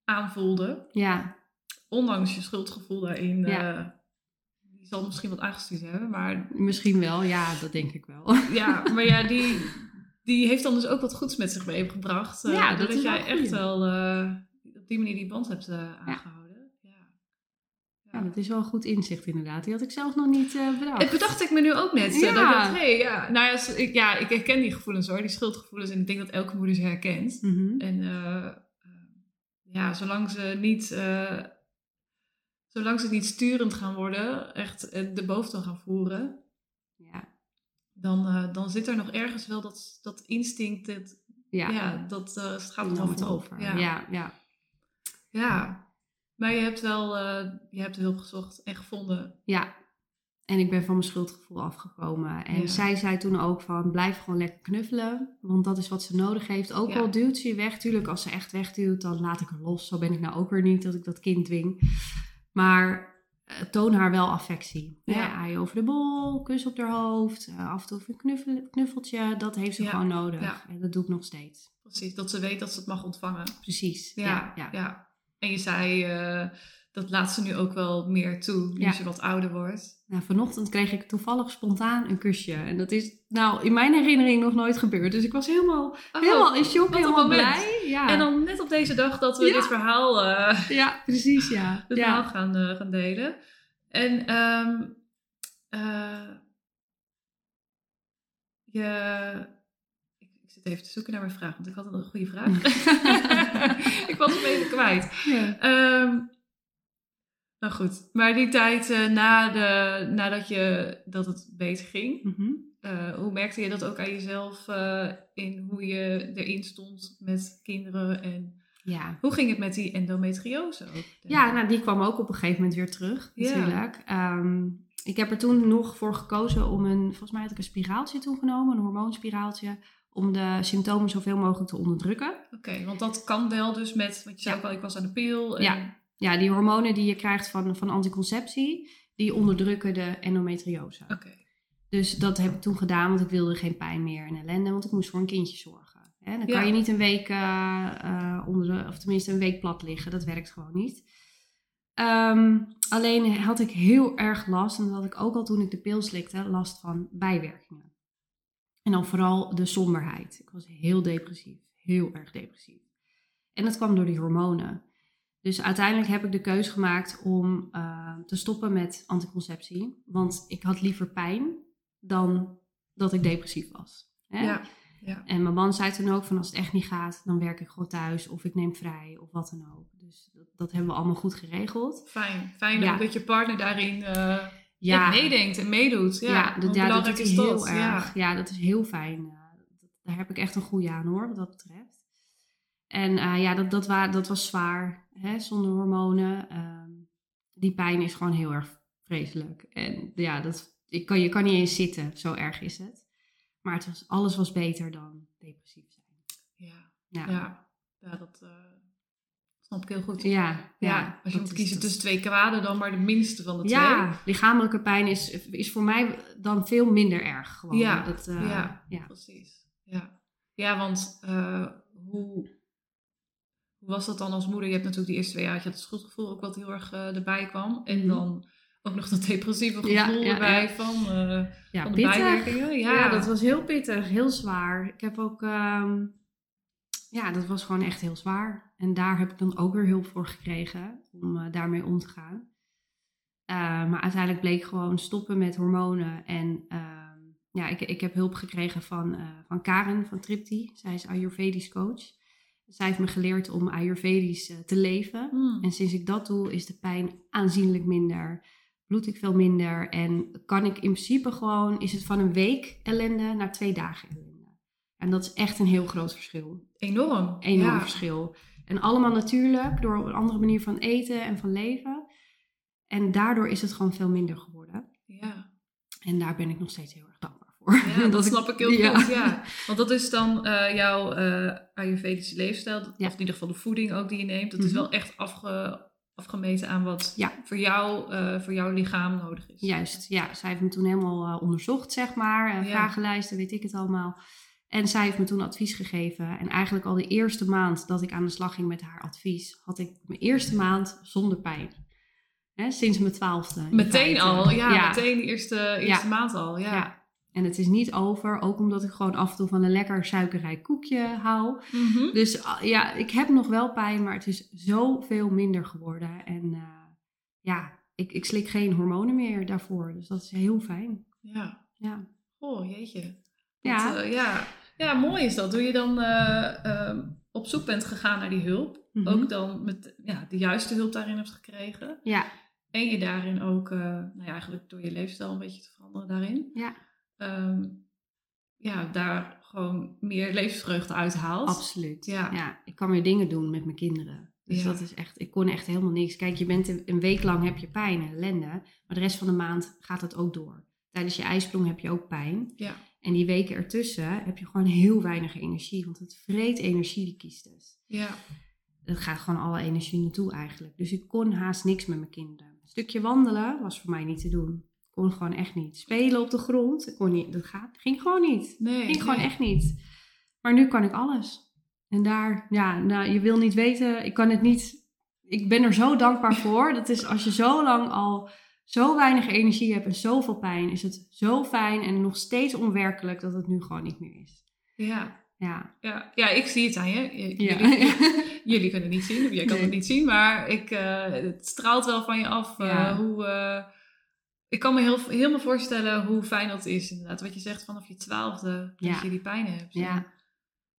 aanvoelde. Ja ondanks je schuldgevoel daarin, ja. Uh, die zal misschien wat aangestuurd hebben, maar... Misschien wel, ja, dat denk ik wel. Ja, maar ja, die, die heeft dan dus ook wat goeds met zich meegebracht. Uh, ja, dat jij echt wel uh, op die manier die band hebt aangehouden. Ja. dat is wel een goed inzicht inderdaad. Die had ik zelf nog niet uh, bedacht. Het bedacht ik me nu ook net. Ja. Dat ik dacht, hey, ja. Nou ja, ik, ja, ik herken die gevoelens hoor. Die schuldgevoelens. En ik denk dat elke moeder ze herkent. Mm -hmm. En uh, ja, zolang ze niet zolang ze niet sturend gaan worden, echt eh, de boventoon gaan voeren, ja. dan, uh, dan zit er nog ergens wel dat, dat instinct, dat, ja. ja dat uh, gaat er dan over. Ja. ja. Ja, ja. Maar je hebt wel uh, je hebt hulp gezocht en gevonden. Ja, en ik ben van mijn schuldgevoel afgekomen. En zij zei toen ook van, blijf gewoon lekker knuffelen. Want dat is wat ze nodig heeft. Ook al duwt ze je weg. Tuurlijk, als ze echt wegduwt, dan laat ik haar los. Zo ben ik nou ook weer niet, dat ik dat kind dwing. Maar eh, toon haar wel affectie. Ja. Ja. Aai over de bol, kus op haar hoofd, eh, af en toe een knuffel, knuffeltje. Dat heeft ze Ja, gewoon nodig. ja. En dat doe ik nog steeds. Precies, dat ze weet dat ze het mag ontvangen. Precies. Ja, Ja, ja. ja. En je zei, eh, dat laat ze nu ook wel meer toe, nu Ja. ze wat ouder wordt. Nou, vanochtend kreeg ik toevallig spontaan een kusje. En dat is nou in mijn herinnering nog nooit gebeurd. Dus ik was helemaal, Oh, helemaal in shock, helemaal blij. Ja. En dan net op deze dag dat we Ja. dit verhaal, eh, ja, precies, ja. ja. verhaal gaan, eh, gaan delen. En ehm, eh, je... Ik, ik zit even te zoeken naar mijn vraag, want ik had een goede vraag. ik was hem even kwijt. Ja. Ehm, nou goed, maar die tijd eh, na de, nadat je, dat het beter ging, Mhm. eh, hoe merkte je dat ook aan jezelf eh, in hoe je erin stond met kinderen en ja. hoe ging het met die endometriose ook? Ja, nou, die kwam ook op een gegeven moment weer terug, Ja. natuurlijk. Ehm, ik heb er toen nog voor gekozen om een, volgens mij had ik een spiraaltje toegenomen, een hormoonspiraaltje, om de symptomen zoveel mogelijk te onderdrukken. Oké, want dat kan wel dus met, want je zei Ja. ook al, ik was aan de pil. En, Ja. Ja, die hormonen die je krijgt van, van anticonceptie, die onderdrukken de endometriose. Oké, Dus dat heb ik toen gedaan, want ik wilde geen pijn meer en ellende, want ik moest voor een kindje zorgen. Hè, dan Ja. kan je niet een week eh, eh, onder de, of tenminste een week plat liggen. Dat werkt gewoon niet. Ehm, alleen had ik heel erg last, en dat had ik ook al toen ik de pil slikte, last van bijwerkingen. En dan vooral de somberheid. Ik was heel depressief, heel erg depressief. En dat kwam door die hormonen. Dus uiteindelijk heb ik de keus gemaakt om eh, te stoppen met anticonceptie. Want ik had liever pijn dan dat ik depressief was. Hè? ja, ja. En mijn man zei toen ook van als het echt niet gaat, dan werk ik gewoon thuis of ik neem vrij of wat dan ook. Dus dat, dat hebben we allemaal goed geregeld. Fijn, fijn Ja. ook dat je partner daarin eh, Ja, meedenkt en meedoet. Ja, dat, ja, dat is dat? heel erg. Ja, dat is heel fijn. Eh, dat- daar heb ik echt een goede aan hoor, wat dat betreft. En ja, dat, dat, wa- dat was zwaar, hè, zonder hormonen. Ehm, die pijn is gewoon heel erg vreselijk. En ja, dat, ik kan, je kan niet eens zitten, zo erg is het. Maar het was, alles was beter dan depressief zijn. Ja, Ja, ja. ja dat eh, snap ik heel goed. ja, Ja, als je moet kiezen dat- tussen twee kwaden, dan maar de minste van de twee. Ja, lichamelijke pijn is, is voor mij dan veel minder erg. Gewoon. Ja, dat, ja. ja. Precies. Ja, ja want eh, hoe, hoe was dat dan als moeder? Je hebt natuurlijk die eerste twee jaar had je het schuldgevoel ook wat heel erg eh, erbij kwam. En Mhm. dan ook nog dat depressieve gevoel Ja, erbij ja. van, eh, Ja, van de pittig. bijwerkingen. Ja. Dat was heel pittig, heel zwaar. Ik heb ook, ehm, ja, dat was gewoon echt heel zwaar. En daar heb ik dan ook weer hulp voor gekregen om eh, daarmee om te gaan. Maar uiteindelijk bleek gewoon stoppen met hormonen. En ehm, ja, ik, ik heb hulp gekregen van, van Karen van Tripti. Zij is Ayurvedisch coach. Zij heeft me geleerd om Ayurvedisch eh, te leven. Hmm. En sinds ik dat doe, is de pijn aanzienlijk minder. Bloed ik veel minder. En kan ik in principe gewoon, is het van een week ellende naar twee dagen ellende. En dat is echt een heel groot verschil. Enorm. Enorm ja. verschil. En allemaal natuurlijk, door een andere manier van eten en van leven. En daardoor is het gewoon veel minder geworden. Ja. En daar ben ik nog steeds heel erg dankbaar voor. Ja, dat, ik- snap ik heel ja. goed, ja. Want dat is dan eh, jouw eh, Ayurvedische leefstijl, Ja. of in ieder geval de voeding ook die je neemt. Dat is Mhm. wel echt afge, afgemeten aan wat Ja. voor, jou, eh, voor jouw lichaam nodig is. Juist, ja. Zij heeft me toen helemaal onderzocht, zeg maar. Vragenlijsten, weet ik het allemaal. En zij heeft me toen advies gegeven. En eigenlijk al de eerste maand dat ik aan de slag ging met haar advies, had ik mijn eerste maand zonder pijn. Hè, sinds mijn twaalfde. Meteen al, ja, meteen de eerste, eerste Ja. maand al. Ja. Ja. En het is niet over, ook omdat ik gewoon af en toe van een lekker suikerrijk koekje hou. Mhm. Dus ah, ja, ik heb nog wel pijn, maar het is zoveel minder geworden. En eh, ja, ik, ik slik geen hormonen meer daarvoor. Dus dat is heel fijn. ja. Ja. Oh, jeetje. Ja. Dat, eh, ja. ja, mooi is dat. Toen je dan eh, ehm, op zoek bent gegaan naar die hulp, Mhm. ook dan met ja, de juiste hulp daarin hebt gekregen. Ja, En je daarin ook, nou ja, eigenlijk door je leefstijl een beetje te veranderen daarin. ja, Ehm, ja, daar gewoon meer levensvreugde uit haalt. absoluut. Ja. Ja. ik kan weer dingen doen met mijn kinderen. Dus Ja. dat is echt, ik kon echt helemaal niks. Kijk, je bent een, een week lang heb je pijn en ellende, maar de rest van de maand gaat het ook door. Tijdens je ijsprong heb je ook pijn. Ja, En die weken ertussen heb je gewoon heel weinig energie, want het vreet energie, die kiestes. ja, Dat gaat gewoon alle energie naartoe eigenlijk. Dus ik kon haast niks met mijn kinderen. Een stukje wandelen was voor mij niet te doen. Ik kon gewoon echt niet. Spelen op de grond, kon niet, dat gaat, ging gewoon niet. Nee. ging gewoon echt niet. Maar nu kan ik alles. En daar, ja, nou, je wil niet weten, ik kan het niet. Ik ben er zo dankbaar voor. Dat is als je zo lang al zo weinig energie hebt en zoveel pijn, is het zo fijn en nog steeds onwerkelijk dat het nu gewoon niet meer is. Ja. Ja. Ja. ja, ik zie het aan je. Ja. Jullie, kunnen het niet zien, of jij kan Nee. het niet zien, maar ik, eh, het straalt wel van je af. eh, Ja. hoe, eh, ik kan me heel, helemaal voorstellen hoe fijn dat is, inderdaad. Wat je zegt vanaf je twaalfde, dat Ja. je die pijn hebt. Ja.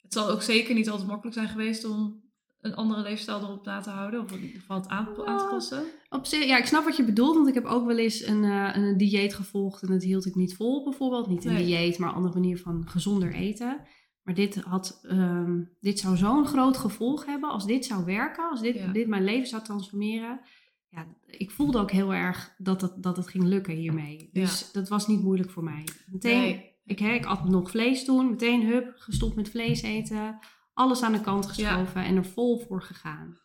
Het zal ook zeker niet altijd makkelijk zijn geweest om een andere leefstijl erop na te houden, of in ieder geval het aan, aan te passen. Op zich, ja, ik snap wat je bedoelt, want ik heb ook wel eens een, eh, een dieet gevolgd en dat hield ik niet vol, bijvoorbeeld. Niet een Nee. dieet, maar een andere manier van gezonder eten. Maar dit, had, ehm, dit zou zo'n groot gevolg hebben als dit zou werken, als dit, Ja. dit mijn leven zou transformeren. Ik voelde ook heel erg dat het, dat het ging lukken hiermee. Dus dat was niet moeilijk voor mij. Meteen, Nee. ik, hè, ik at nog vlees toen, meteen hup, gestopt met vlees eten. Alles aan de kant geschoven en er vol voor gegaan.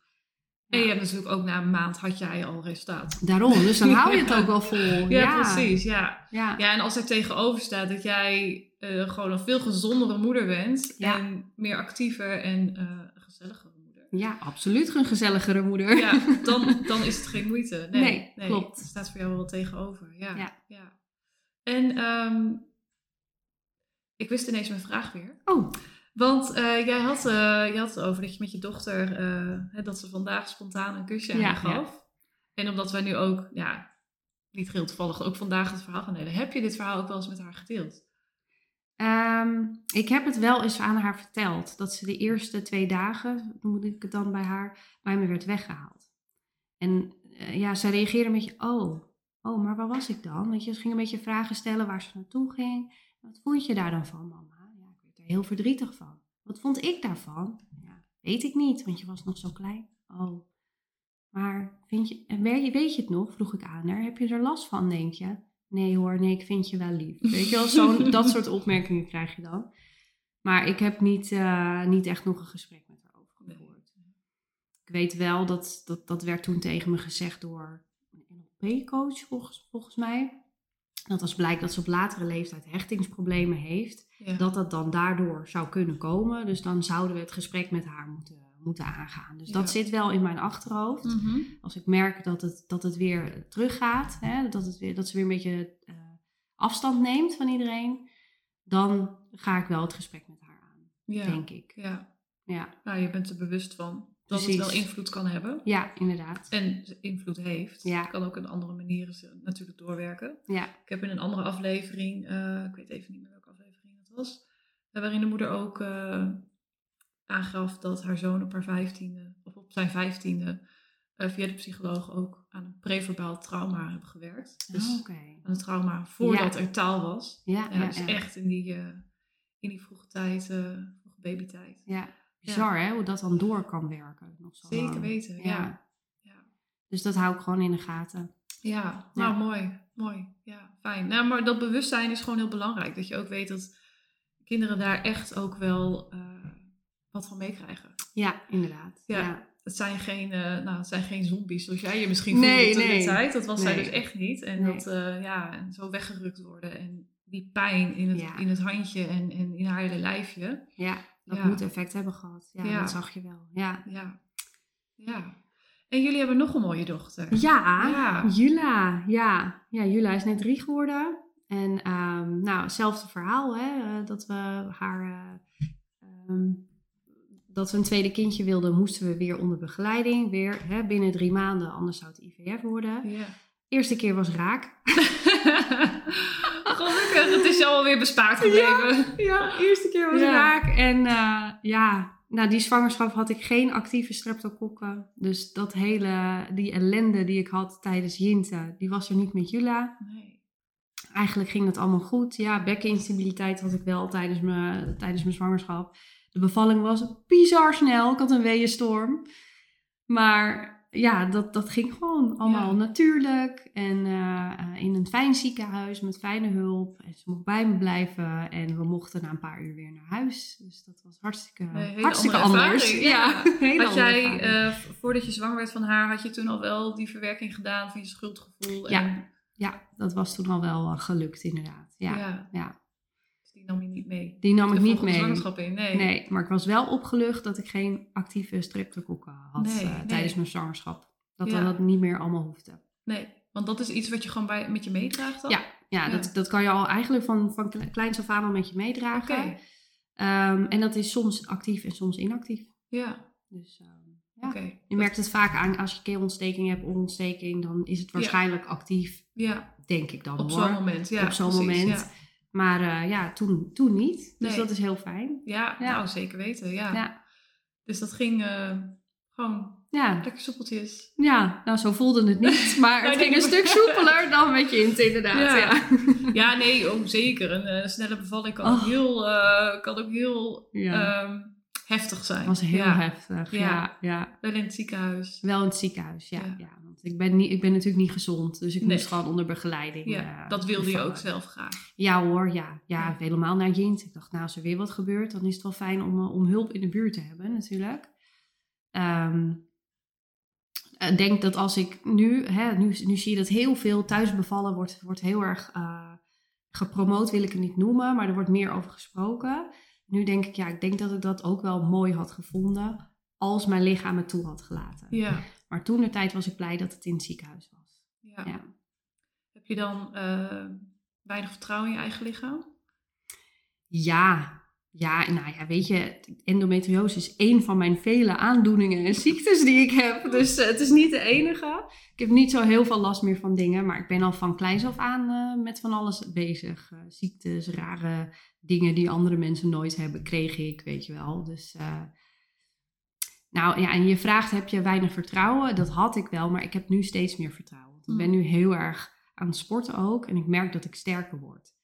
En je hebt natuurlijk ook na een maand had jij al resultaat. Daarom, dus dan hou je het ook wel vol. Ja, Ja, precies. Ja. Ja. ja, en als er tegenover staat dat jij eh, gewoon een veel gezondere moeder bent. Ja. En meer actiever en gezelligere moeder. Ja, absoluut een gezelligere moeder. Ja, dan, dan is het geen moeite. Nee, Nee, klopt. Het staat voor jou wel tegenover. Ja. Ja. ja. En ehm, ik wist ineens mijn vraag weer. Oh, Want eh, jij had, je had het over dat je met je dochter, eh, dat ze vandaag spontaan een kusje aan Ja, je gaf. En omdat wij nu ook, ja, niet heel toevallig, ook vandaag het verhaal gaan delen. Heb je dit verhaal ook wel eens met haar gedeeld? Ehm, ik heb het wel eens aan haar verteld. Dat ze de eerste twee dagen, noemde ik het dan bij haar, bij me werd weggehaald. En eh, ja, ze reageerde een beetje, oh, oh, maar waar was ik dan? Weet je, ze ging een beetje vragen stellen waar ze naartoe ging. Wat vond je daar dan van, mama? Ja, ik werd er heel verdrietig van. Wat vond ik daarvan? Ja, weet ik niet, want je was nog zo klein. Oh, maar vind je, en weet je, weet je het nog? Vroeg ik aan haar. Heb je er last van, denk je? Nee hoor, nee, ik vind je wel lief. Weet je wel, zo'n, dat soort opmerkingen krijg je dan. Maar ik heb niet, eh, niet echt nog een gesprek met haar over gevoerd. Ik weet wel dat, dat dat werd toen tegen me gezegd door een NLP-coach, volgens, volgens mij. Dat als blijkt dat ze op latere leeftijd hechtingsproblemen heeft, Ja. dat dat dan daardoor zou kunnen komen. Dus dan zouden we het gesprek met haar moeten, moeten aangaan. Dus dat Ja. zit wel in mijn achterhoofd. Mhm. Als ik merk dat het, dat het weer teruggaat, hè, dat, het weer, dat ze weer een beetje eh, afstand neemt van iedereen, dan ga ik wel het gesprek met haar aan, ja. denk ik. Ja. Ja, Nou, je bent er bewust van dat het wel invloed kan hebben. ja inderdaad. En invloed heeft. Ja. Het kan ook in andere manieren natuurlijk doorwerken. Ja, Ik heb in een andere aflevering, eh, ik weet even niet meer welke aflevering het was, eh, waarin de moeder ook aangaf dat haar zoon op haar vijftiende, of op zijn vijftiende, eh, via de psycholoog ook aan een preverbaal trauma hebben gewerkt. Dus Oh, oké. aan een trauma voordat Ja. er taal was. Ja, Ja, ja, dus echt in die, eh, in die vroege tijd, eh, vroege babytijd. Ja, bizar hè, hoe dat dan door kan werken. Nog zo Zeker lang. weten, ja. Ja. ja. Dus dat hou ik gewoon in de gaten. Ja, nou mooi, mooi. Ja, fijn. Nou, maar dat bewustzijn is gewoon heel belangrijk. Dat je ook weet dat kinderen daar echt ook wel wat van meekrijgen. Ja, inderdaad. Ja. Ja. Het zijn geen, eh, nou, het zijn geen zombies zoals jij je misschien voelde Nee, toen de tijd. Dat was zij dus echt niet. En Nee. dat, eh, ja, en zo weggerukt worden. En die pijn in het, Ja. in het handje en, en in haar hele lijfje. Ja, dat Ja. moet effect hebben gehad. Ja, dat zag je wel. Ja. Ja. Ja. En jullie hebben nog een mooie dochter. Ja. Jula. Ja. ja, Jula is net drie geworden. En ehm, nou, hetzelfde verhaal, hè, eh, dat we haar, eh, ehm, dat we een tweede kindje wilden, moesten we weer onder begeleiding, weer hè, binnen drie maanden, anders zou het IVF worden. Ja. Eerste keer was raak. Gelukkig, het is je alweer bespaard gebleven. Ja, eerste keer was Ja. raak. En eh, ja, na die zwangerschap had ik geen actieve streptokokken. Dus dat hele, die ellende die ik had tijdens Jinte, die was er niet met Jula. Nee. Eigenlijk ging dat allemaal goed. Ja, bekkeninstabiliteit had ik wel tijdens mijn, tijdens mijn zwangerschap. De bevalling was bizar snel. Ik had een weeënstorm. Maar ja, dat, dat ging gewoon allemaal Ja. natuurlijk. En eh, in een fijn ziekenhuis met fijne hulp. En ze mocht bij me blijven. En we mochten na een paar uur weer naar huis. Dus dat was hartstikke, hartstikke anders. ervaring, Ja, ja. Had jij, eh, voordat je zwanger werd van haar, had je toen al wel die verwerking gedaan van je schuldgevoel? Ja. En, Ja, dat was toen al wel eh, gelukt inderdaad. Ja, ja. ja. Die nam je niet mee. Die nam ik niet mee. zwangerschap in, nee. Nee, maar ik was wel opgelucht dat ik geen actieve streptokokken had Nee, eh, nee. tijdens mijn zwangerschap. Dat Ja. dat niet meer allemaal hoefde. Nee, want dat is iets wat je gewoon bij, met je meedraagt dan? Ja, ja, Ja. Dat, dat kan je al eigenlijk van, van kle- kleins af aan al met je meedragen. Ehm, en dat is soms actief en soms inactief. ja, Dus ehm, ja. je merkt het vaak aan als je keelontsteking hebt, oorontsteking, dan is het waarschijnlijk actief, Ja, denk ik dan op zo'n moment. Ja, Op zo'n moment. Maar eh, ja, toen, toen niet. Dus Nee. dat is heel fijn. ja, Ja. nou zeker weten, ja. Ja. Dus dat ging eh, gewoon Ja. lekker soepeltjes. ja, nou zo voelde het niet. Maar het ging een stuk soepeler dan met je int inderdaad. Ja. Ja. Ja, nee, oh, zeker. Een eh, snelle bevalling kan, Oh. ook heel, eh, kan ook heel Ja. Heftig zijn. Het was heel ja, heftig. Ja. Ja. Ja, Wel in het ziekenhuis. Wel in het ziekenhuis, ja. Ja. ja. want ik ben, niet, ik ben natuurlijk niet gezond. Dus ik Nee. moest gewoon onder begeleiding. Ja, eh, dat wilde je ook zelf graag. Ja hoor, ja. Ja, helemaal naar Jint. Ik dacht, nou, als er weer wat gebeurt, dan is het wel fijn om, eh, om hulp in de buurt te hebben natuurlijk. Ehm, ik denk dat als ik nu, hè, nu, nu zie je dat heel veel thuisbevallen wordt, wordt heel erg eh, gepromoot, wil ik het niet noemen, maar er wordt meer over gesproken. Nu denk ik, ja, ik denk dat ik dat ook wel mooi had gevonden als mijn lichaam het toe had gelaten. Ja. Maar toen de tijd was ik blij dat het in het ziekenhuis was. ja. Ja. Heb je dan eh, weinig vertrouwen in je eigen lichaam? Ja, ja, nou ja, weet je, endometriose is één van mijn vele aandoeningen en ziektes die ik heb. Dus eh, het is niet de enige. Ik heb niet zo heel veel last meer van dingen, maar ik ben al van kleins af aan eh, met van alles bezig. Eh, ziektes, rare dingen die andere mensen nooit hebben, kreeg ik, weet je wel. Dus, nou ja, en je vraagt, heb je weinig vertrouwen? Dat had ik wel, maar ik heb nu steeds meer vertrouwen. Ik ben Hmm. nu heel erg aan het sporten ook en ik merk dat ik sterker word.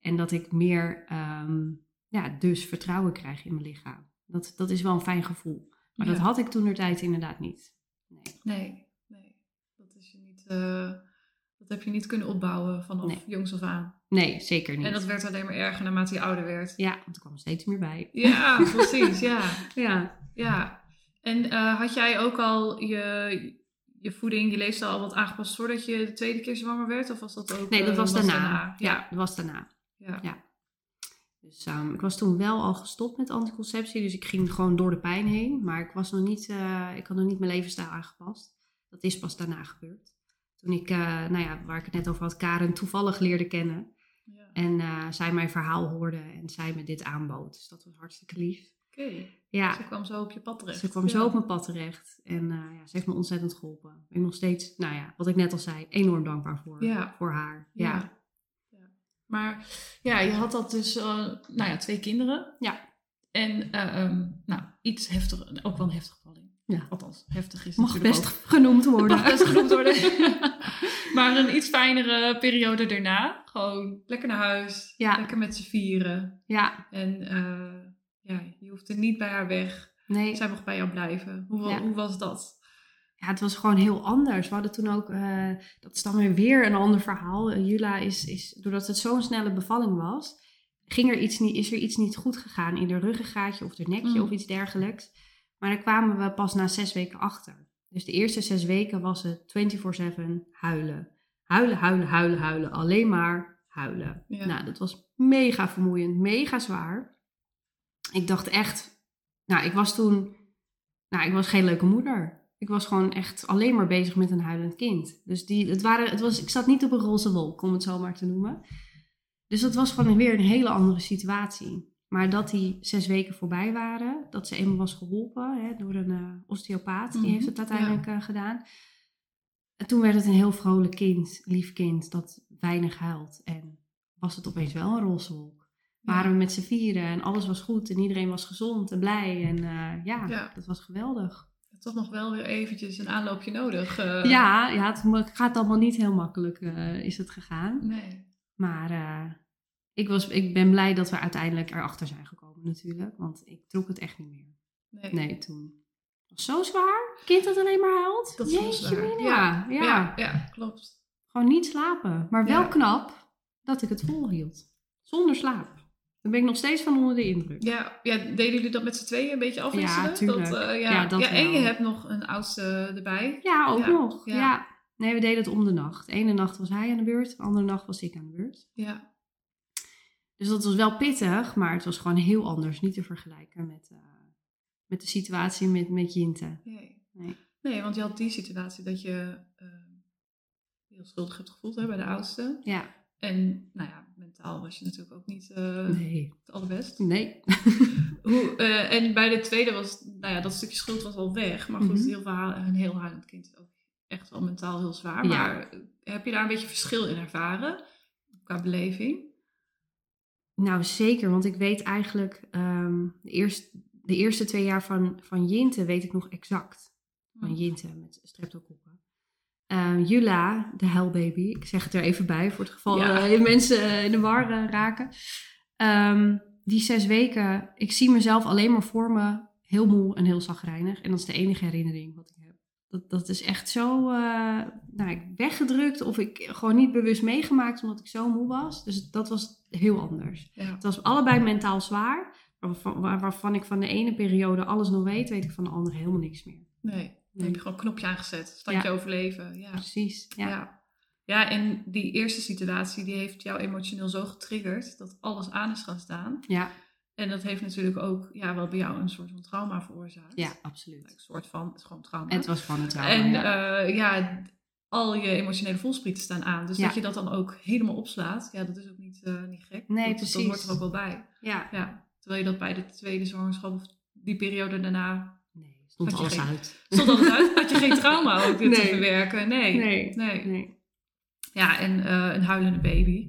En dat ik meer, ehm, ja, dus vertrouwen krijg in mijn lichaam. Dat, dat is wel een fijn gevoel. Maar dat had ik toen de tijd inderdaad niet. Nee. Nee, nee. Dat, is je niet, eh, dat heb je niet kunnen opbouwen vanaf Nee. jongs af aan. nee, zeker niet. En dat werd alleen maar erger naarmate je ouder werd. Ja, want er kwam steeds meer bij. Ja, precies. Ja, Ja. ja. En eh, had jij ook al je, je voeding, je leefstijl al wat aangepast voordat je de tweede keer zwanger werd? Of was dat ook... Nee, dat eh, was daarna. Ja. Ja, dat was daarna. ja. Ja. Dus ehm, ik was toen wel al gestopt met anticonceptie. Dus ik ging gewoon door de pijn heen. Maar ik, was nog niet, eh, ik had nog niet mijn levensstijl aangepast. Dat is pas daarna gebeurd. Toen ik, eh, nou ja, waar ik het net over had, Karen toevallig leerde kennen. Ja. En eh, zij mijn verhaal hoorde en zij me dit aanbood. Dus dat was hartstikke lief. Oké, Ja, ze kwam zo op je pad terecht. ze kwam Ja. zo op mijn pad terecht. En ja, ze heeft me ontzettend geholpen. Ik ben nog steeds, nou ja, wat ik net al zei, enorm dankbaar voor, Ja. voor haar. Ja. Maar ja, je had dat dus, eh, nou ja, twee kinderen. Ja. En eh, ehm, nou, iets heftiger, ook wel een heftige bevalling. Ja. Althans, heftig is Mag natuurlijk best ook. genoemd worden. Mag best genoemd worden. maar een iets fijnere periode daarna. Gewoon lekker naar huis. Ja. Lekker met z'n vieren. Ja, En eh, ja, je hoefde niet bij haar weg. nee. Zij mocht bij jou blijven. Hoe, Ja. hoe was dat? Ja, het was gewoon heel anders. We hadden toen ook, eh, dat is dan weer weer een ander verhaal. Eh, Jula is, is, doordat het zo'n snelle bevalling was, ging er iets niet, is er iets niet goed gegaan in de ruggengraatje of de nekje Mm. of iets dergelijks. Maar daar kwamen we pas na zes weken achter. Dus de eerste zes weken was het 24-7 huilen. Huilen, huilen, huilen, huilen. Alleen maar huilen. Ja. Nou, dat was mega vermoeiend, mega zwaar. Ik dacht echt, nou, ik was toen, nou, ik was geen leuke moeder. Ik was gewoon echt alleen maar bezig met een huilend kind. Dus die, het waren, het was, ik zat niet op een roze wolk, om het zo maar te noemen. Dus dat was gewoon weer een hele andere situatie. Maar dat die zes weken voorbij waren, dat ze eenmaal was geholpen hè, door een eh, osteopaat, die Mhm, heeft het uiteindelijk eh, gedaan. En toen werd het een heel vrolijk kind, lief kind, dat weinig huilt. En was het opeens wel een roze wolk. Waren we met z'n vieren en alles was goed en iedereen was gezond en blij. En eh, ja, Ja. dat was geweldig. Toch nog wel weer eventjes een aanloopje nodig. eh. Ja, ja, het gaat allemaal niet heel makkelijk, eh, is het gegaan. Nee. Maar eh, ik, was, ik ben blij dat we uiteindelijk erachter zijn gekomen natuurlijk. Want ik trok het echt niet meer. Nee. Nee, toen Zo zwaar? Kind dat alleen maar huilt? Dat is Jeetje, mina. Ja, Ja, Ja, ja, klopt. Gewoon niet slapen. Maar wel Ja. knap dat ik het volhield. Zonder slaap. Daar ben ik nog steeds van onder de indruk. Ja, ja, deden jullie dat met z'n tweeën een beetje afwisselen? Ja, tuurlijk. Dat, eh, ja. Ja, dat ja, en je hebt nog een oudste erbij. Ja, ook nog. Ja. Nee, we deden het om de nacht. De ene nacht was hij aan de beurt, de andere nacht was ik aan de beurt. Ja, Dus dat was wel pittig, maar het was gewoon heel anders. Niet te vergelijken met, eh, met de situatie met, met Jinte. nee. Nee. Nee, want je had die situatie dat je eh, heel schuldig hebt gevoeld hè, bij de oudste. Ja, En nou ja, mentaal was je natuurlijk ook niet eh, nee. het allerbest. Nee. Hoe, eh, en bij de tweede was, nou ja, dat stukje schuld was al weg. Maar goed, Mhm. heel verhaal, een heel huilend kind is ook echt wel mentaal heel zwaar. Maar eh, heb je daar een beetje verschil in ervaren? Qua beleving? Nou, zeker, want ik weet eigenlijk, ehm, de, eerste, de eerste twee jaar van, van Jinte weet ik nog exact. Van Jinte met streptokokken. Ehm, Jula, de huilbaby, ik zeg het er even bij voor het geval Ja. eh, mensen in de war eh, raken. Ehm, die zes weken, ik zie mezelf alleen maar voor me heel moe en heel zagrijnig. En dat is de enige herinnering wat ik heb. Dat, dat is echt zo eh, nou, ik weggedrukt of ik gewoon niet bewust meegemaakt omdat ik zo moe was. Dus dat was heel anders. Ja. Het was allebei mentaal zwaar. Waarvan, waar- waarvan ik van de ene periode alles nog weet, weet ik van de andere helemaal niks meer. Nee, dan heb je gewoon een knopje aangezet. Standje overleven. Ja. Precies. Ja. Ja. ja. en die eerste situatie die heeft jou emotioneel zo getriggerd dat alles aan is gaan staan. Ja, En dat heeft natuurlijk ook ja, wel bij jou een soort van trauma veroorzaakt. ja, absoluut. Een soort van, het is gewoon trauma. En het was gewoon een trauma. en ja. eh, ja, al je emotionele voelsprieten staan aan. Dus Ja. dat je dat dan ook helemaal opslaat, ja, dat is ook niet, eh, niet gek. Nee, dat, precies. Dat hoort er ook wel bij. ja. Ja. Terwijl je dat bij de tweede zwangerschap of die periode daarna stond Had je alles geen- uit. stond alles uit. Had je geen trauma ook te Nee. verwerken. Nee. Nee. nee. Nee. Ja, en eh, een huilende baby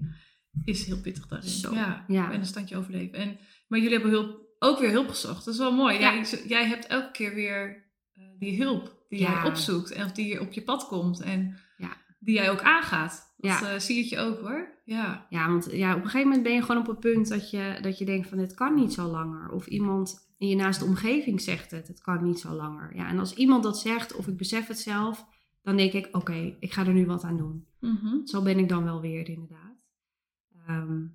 is heel pittig daarin. Zo, Ja. ja. En een standje overleven. En, maar jullie hebben hulp, ook weer hulp gezocht. Dat is wel mooi. Ja. Jij, jij hebt elke keer weer eh, die hulp die Ja. jij opzoekt. En of die op je pad komt. En Ja. die jij ook aangaat. Dat eh, zie je ook hoor. Ja. Ja, want ja, op een gegeven moment ben je gewoon op het punt dat je, dat je denkt van het kan niet zo langer. Of iemand in je naaste omgeving zegt het, het kan niet zo langer. Ja, en als iemand dat zegt of ik besef het zelf, dan denk ik oké, ik ga er nu wat aan doen. Mhm. Zo ben ik dan wel weer inderdaad. Ehm,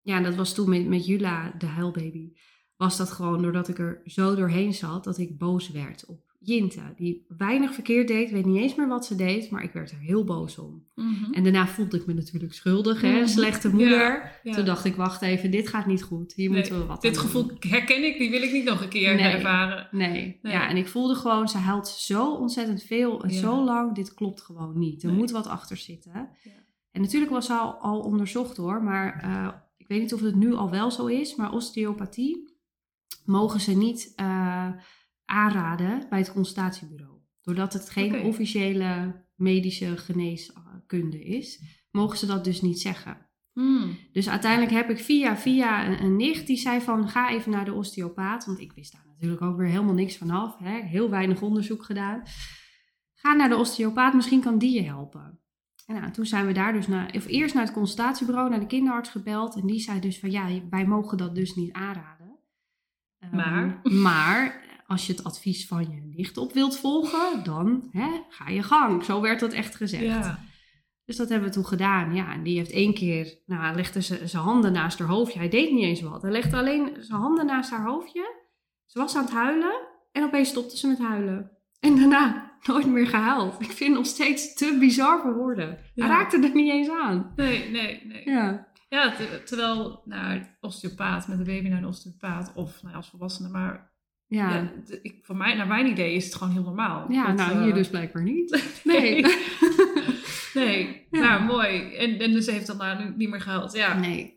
ja, en dat was toen met, met Jula, de huilbaby. Was dat gewoon doordat ik er zo doorheen zat dat ik boos werd op Jinte. Die weinig verkeerd deed, weet niet eens meer wat ze deed, maar ik werd er heel boos om. Mhm. En daarna voelde ik me natuurlijk schuldig, hè? Mhm. Slechte moeder. Ja. Toen dacht ik, wacht even, dit gaat niet goed. Hier Nee, moeten we wat Dit aan gevoel doen. herken ik, die wil ik niet nog een keer Nee. ervaren. Nee. Nee. ja, en ik voelde gewoon, ze huilt zo ontzettend veel en Ja. zo lang. Dit klopt gewoon niet. Er moet wat achter zitten. Ja. En natuurlijk was ze al, al onderzocht hoor, maar eh, ik weet niet of het nu al wel zo is, maar osteopathie mogen ze niet eh, aanraden bij het consultatiebureau. Doordat het geen officiële medische geneeskunde is, mogen ze dat dus niet zeggen. Hmm. Dus uiteindelijk heb ik via via een, een nicht die zei van ga even naar de osteopaat. Want ik wist daar natuurlijk ook weer helemaal niks vanaf. Hè? Heel weinig onderzoek gedaan. Ga naar de osteopaat, misschien kan die je helpen. En nou, toen zijn we daar dus naar, of eerst naar het consultatiebureau, naar de kinderarts gebeld. En die zei dus van ja, wij mogen dat dus niet aanraden. Ehm, Maar? maar als je het advies van je nicht op wilt volgen, dan hè, ga je gang. Zo werd dat echt gezegd. Ja. Dus dat hebben we toen gedaan. Ja, en die heeft één keer, nou, legde ze- zijn handen naast haar hoofdje. Hij deed niet eens wat. Hij legde alleen zijn handen naast haar hoofdje. Ze was aan het huilen en opeens stopte ze met huilen. En daarna nooit meer gehuild. Ik vind het nog steeds te bizar voor woorden. Ja. Hij raakte er niet eens aan. Nee, nee, nee. Ja, Ja, te- terwijl naar de osteopaat, met de baby naar de osteopaat, of nou ja, als volwassene, maar ja. ja. ja, ik, voor mij, naar mijn idee is het gewoon heel normaal. Dat, nou eh, hier dus blijkbaar niet. Nee. nee, Ja. nou mooi. En, en dus ze heeft dan nou nu niet meer gehuild. Ja, Nee.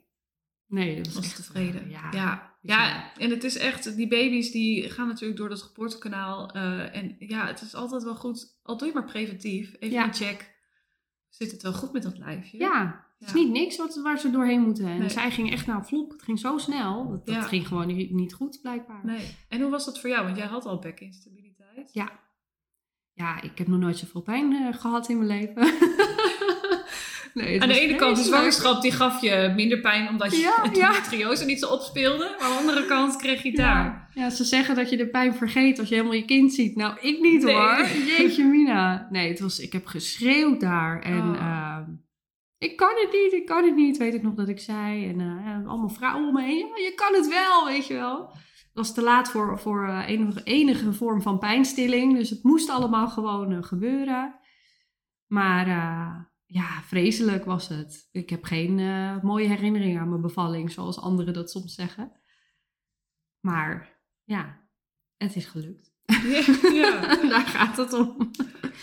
Nee, dat was, was echt, tevreden. eh, Ja. ja. Ja. en het is echt, die baby's die gaan natuurlijk door dat geboortekanaal. eh, en ja, het is altijd wel goed, al doe je maar preventief, even Ja. een check. Zit het wel goed met dat lijfje? Ja, het is niet niks wat, waar ze doorheen moeten. En Nee. zij ging echt naar vlog. Het ging zo snel. Dat, dat ging gewoon niet, niet goed, blijkbaar. Nee. En hoe was dat voor jou? Want jij had al bekinstabiliteit. Ja. Ja, ik heb nog nooit zoveel pijn eh, gehad in mijn leven. Nee, Aan de ene kant, de zwangerschap die gaf je minder pijn omdat je Ja, endometriose niet zo opspeelde. Maar aan de andere kant kreeg je daar. Ja. ja, ze zeggen dat je de pijn vergeet als je helemaal je kind ziet. Nou, ik niet Nee. hoor. Jeetje mina. Nee, het was, ik heb geschreeuwd daar. En Oh. ehm, ik kan het niet, ik kan het niet. Weet ik nog dat ik zei. En eh, allemaal vrouwen om me heen. Ja, je kan het wel, weet je wel. Het was te laat voor, voor eh, enige, enige vorm van pijnstilling. Dus het moest allemaal gewoon eh, gebeuren. Maar ja, vreselijk was het. Ik heb geen mooie herinneringen aan mijn bevalling, zoals anderen dat soms zeggen. Maar ja, het is gelukt. Ja. Daar gaat het om.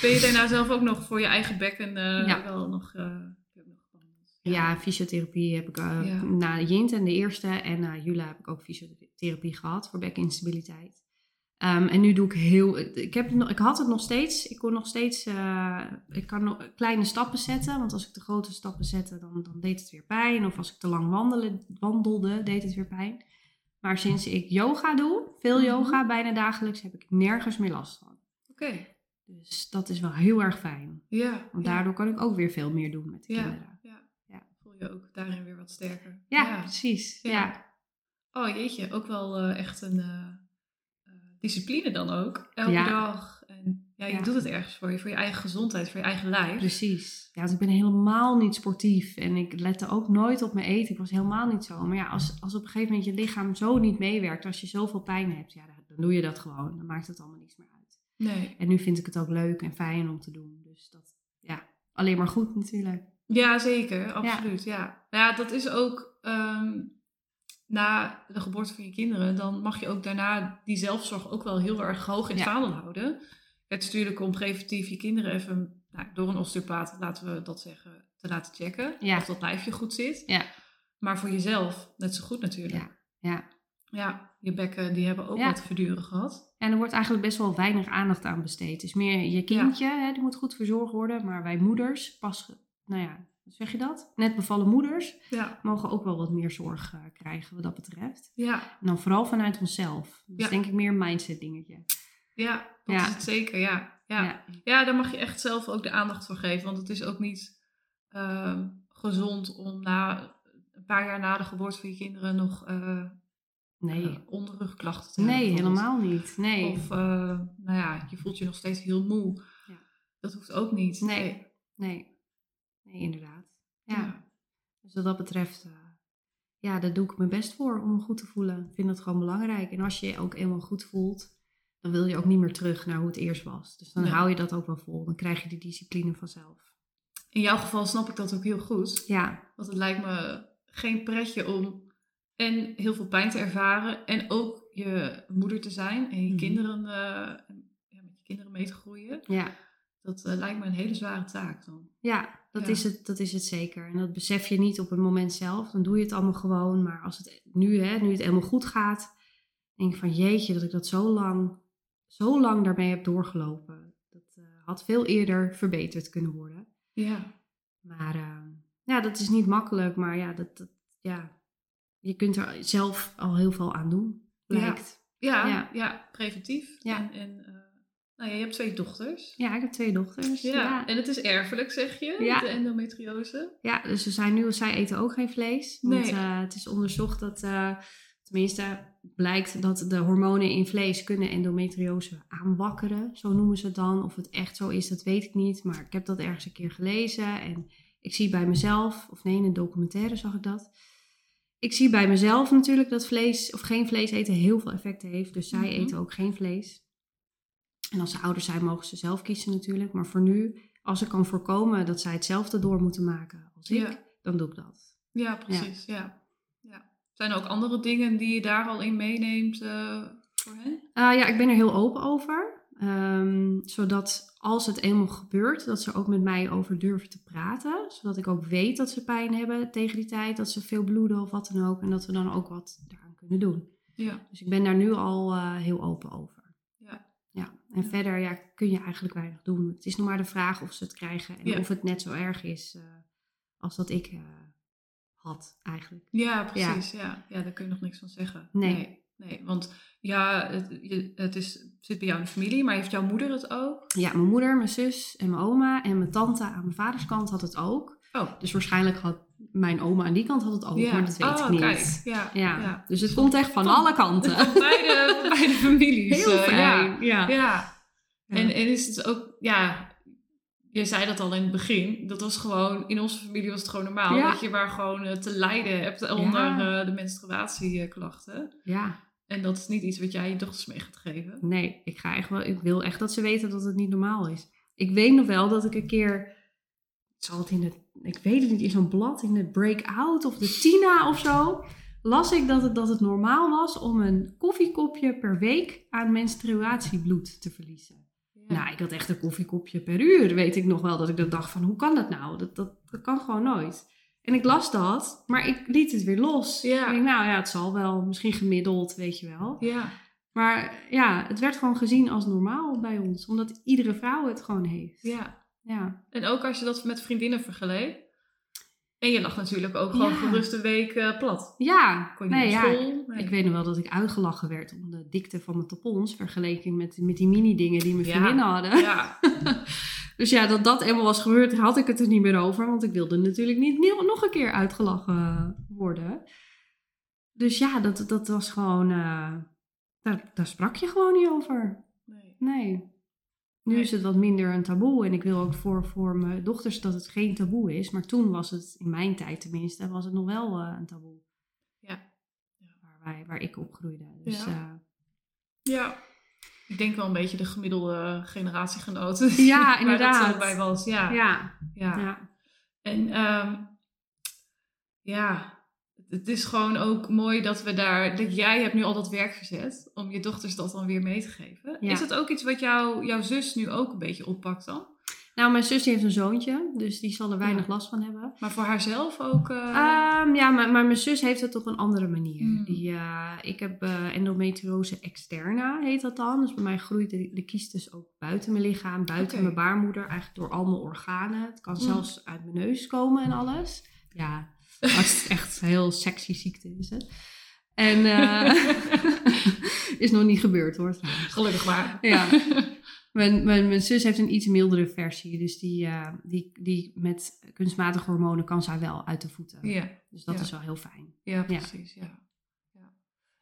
Ben je daarna zelf ook nog voor je eigen bekken Ja. wel nog, heb je nog behandeld? Ja, fysiotherapie heb ik eh, Ja. na Jint en de eerste en na Jula heb ik ook fysiotherapie gehad voor bekinstabiliteit. Ehm, en nu doe ik heel. Ik, heb, ik had het nog steeds. Ik kon nog steeds. eh, ik kan nog kleine stappen zetten. Want als ik de grote stappen zette, dan, dan deed het weer pijn. Of als ik te lang wandelen, wandelde, deed het weer pijn. Maar sinds ik yoga doe, veel Mhm. yoga, bijna dagelijks, heb ik nergens meer last van. Oké, Dus dat is wel heel erg fijn. ja. Want ja. daardoor kan ik ook weer veel meer doen met de Ja. kinderen. Je ook daarin weer wat sterker. Ja, precies. Ja. Ja. Oh jeetje, ook wel eh, echt een eh, eh, discipline dan ook. Elke Ja. dag. En ja, je doet het ergens voor je, voor je eigen gezondheid, voor je eigen lijf. Precies. Ja, want ik ben helemaal niet sportief en ik lette ook nooit op mijn eten. Ik was helemaal niet zo. Maar ja, als, als op een gegeven moment je lichaam zo niet meewerkt, als je zoveel pijn hebt, ja, dan doe je dat gewoon. Dan maakt het allemaal niets meer uit. Nee. En nu vind ik het ook leuk en fijn om te doen. Dus dat, ja, alleen maar goed natuurlijk. Ja, zeker. Absoluut. Ja. Nou ja, dat is ook ehm, na de geboorte van je kinderen, dan mag je ook daarna die zelfzorg ook wel heel erg hoog in het Ja. vaandel houden. Het is natuurlijk om preventief je kinderen even nou, door een osteopaat, laten we dat zeggen, te laten checken. Ja. Of dat lijfje goed zit. Ja. Maar voor jezelf net zo goed natuurlijk. Ja. Ja. Ja, je bekken die hebben ook Ja. wat verduren gehad. En er wordt eigenlijk best wel weinig aandacht aan besteed. Het is meer je kindje, hè, die moet goed verzorgd worden. Maar wij moeders, pas, nou ja, zeg je dat? Net bevallen moeders Ja. mogen ook wel wat meer zorg eh, krijgen wat dat betreft. Ja, En dan vooral vanuit onszelf. Dat is denk ik meer een mindset dingetje. ja dat Ja. is het zeker. Ja. Ja. Ja. Daar mag je echt zelf ook de aandacht voor geven. Want het is ook niet ehm, gezond om na een paar jaar na de geboorte van je kinderen nog eh, Nee, eh, onderrugklachten te hebben. nee helemaal niet. Nee. Of, nou ja, je voelt je nog steeds heel moe. Ja. Dat hoeft ook niet. Nee. Nee. Nee, inderdaad. Ja. Ja. Dus wat dat betreft, eh, ja, daar doe ik mijn best voor om me goed te voelen. Ik vind dat gewoon belangrijk. En als je je ook eenmaal goed voelt, dan wil je ook niet meer terug naar hoe het eerst was. Dus dan Nee. hou je dat ook wel vol. Dan krijg je die discipline vanzelf. In jouw geval snap ik dat ook heel goed. Ja, Want het lijkt me geen pretje om en heel veel pijn te ervaren en ook je moeder te zijn en je Mhm. kinderen, eh, ja, met je kinderen mee te groeien. ja. Dat eh, lijkt me een hele zware taak dan. Ja, dat, Ja. Is het, dat is het zeker. En dat besef je niet op het moment zelf. Dan doe je het allemaal gewoon. Maar als het nu, hè, nu het helemaal goed gaat, denk ik van jeetje, dat ik dat zo lang, zo lang daarmee heb doorgelopen. Dat eh, had veel eerder verbeterd kunnen worden. Ja. Maar eh, ja, dat is niet makkelijk. Maar ja, dat, dat, ja, je kunt er zelf al heel veel aan doen, blijkt. Ja, ja. Ja. preventief. Ja. En, en eh, nou ja, je hebt twee dochters. Ja, ik heb twee dochters. Ja. Ja, En het is erfelijk, zeg je, Ja. de endometriose. Ja, dus ze zijn nu, zij eten ook geen vlees. Want Nee. eh, het is onderzocht dat, eh, tenminste, blijkt dat de hormonen in vlees kunnen endometriose aanwakkeren. Zo noemen ze het dan. Of het echt zo is, dat weet ik niet. Maar ik heb dat ergens een keer gelezen. En ik zie bij mezelf, of nee, in een documentaire zag ik dat. Ik zie bij mezelf natuurlijk dat vlees of geen vlees eten heel veel effecten heeft. Dus zij Mhm. eten ook geen vlees. En als ze ouder zijn, mogen ze zelf kiezen natuurlijk. Maar voor nu, als ik kan voorkomen dat zij hetzelfde door moeten maken als ik, Ja. dan doe ik dat. Ja, precies. Ja. Ja. Zijn er ook andere dingen die je daar al in meeneemt eh, voor hen? Uh, ja, ik ben er heel open over. Ehm, zodat als het eenmaal gebeurt, dat ze ook met mij over durven te praten. Zodat ik ook weet dat ze pijn hebben tegen die tijd, dat ze veel bloeden of wat dan ook. En dat we dan ook wat daaraan kunnen doen. Ja. Dus ik ben daar nu al eh, heel open over. En Ja. verder ja, kun je eigenlijk weinig doen. Het is nog maar de vraag of ze het krijgen en Ja. of het net zo erg is eh, als dat ik eh, had eigenlijk. Ja, precies. Ja. Ja. daar kun je nog niks van zeggen. Nee. Nee, nee, want ja, het, je, het is, het zit bij jou in de familie, maar heeft jouw moeder het ook? Ja, mijn moeder, mijn zus en mijn oma en mijn tante aan mijn vaders kant had het ook. Oh. Dus waarschijnlijk had mijn oma aan die kant had het ook, Ja. maar dat weet Oh, ik niet. kijk. Ja. Ja. ja. dus het komt echt van alle kanten. Van beide, van beide families. Heel eh, fijn. ja. Ja. En, en is het ook, ja, je zei dat al in het begin, dat was gewoon, in onze familie was het gewoon normaal, Ja. dat je waar gewoon eh, te lijden hebt onder Ja. eh, de menstruatieklachten. ja. En dat is niet iets wat jij je dochters mee gaat geven. Nee, ik, ga echt wel, ik wil echt dat ze weten dat het niet normaal is. Ik weet nog wel dat ik een keer, zal het in het, ik weet het niet, in zo'n blad, in de Breakout of de Tina of zo, las ik dat het, dat het normaal was om een koffiekopje per week aan menstruatiebloed te verliezen. Ja. Nou, ik had echt een koffiekopje per uur, weet ik nog wel, dat ik dan dacht van, hoe kan dat nou? Dat, dat, dat kan gewoon nooit. En ik las dat, maar ik liet het weer los. Ja. Ik denk, nou ja, het zal wel, misschien gemiddeld, weet je wel. ja. Maar ja, het werd gewoon gezien als normaal bij ons, omdat iedere vrouw het gewoon heeft. ja. Ja, En ook als je dat met vriendinnen vergeleek. En je lag natuurlijk ook gewoon Ja. gerust een week eh, plat. ja. Kon je nee, ja. school? Nee. Ik weet nog wel dat ik uitgelachen werd om de dikte van mijn tampons, vergeleken met, met die mini-dingen die mijn Ja. vriendinnen hadden. Ja, Dus ja, dat dat eenmaal was gebeurd, had ik het er niet meer over, want ik wilde natuurlijk niet nog een keer uitgelachen worden. Dus ja, dat, dat was gewoon, eh, daar, daar sprak je gewoon niet over. nee. Nee. Nu is het wat minder een taboe. En ik wil ook voor, voor mijn dochters dat het geen taboe is. Maar toen was het, in mijn tijd tenminste, was het nog wel eh, een taboe. Ja. Waar, wij, waar ik opgroeide. Dus Ja. ja, Ja. Ik denk wel een beetje de gemiddelde generatiegenoten. Ja, waar inderdaad. dat zo bij was. Ja. ja, ja. ja. En ehm, ja, het is gewoon ook mooi dat we daar, dat jij hebt nu al dat werk verzet om je dochters dat dan weer mee te geven. Ja. Is dat ook iets wat jou, jouw zus nu ook een beetje oppakt dan? Nou, mijn zus die heeft een zoontje. Dus die zal er weinig Ja. last van hebben. Maar voor haarzelf ook? eh, Ehm, ja, maar, maar mijn zus heeft het op een andere manier. Mm. Die, eh, ik heb eh, endometriose externa, heet dat dan. Dus bij mij groeit de, de kiestus ook buiten mijn lichaam, buiten mijn baarmoeder, eigenlijk door al mijn organen. Het kan Mm. zelfs uit mijn neus komen en alles. Ja, maar het echt een heel sexy ziekte is het. En eh, is nog niet gebeurd hoor trouwens. Gelukkig maar. Ja. Mijn, mijn, mijn zus heeft een iets mildere versie. Dus die, eh, die, die met kunstmatige hormonen kan zij wel uit de voeten. Ja, Dus dat Ja. is wel heel fijn. ja precies. Ja. Ja.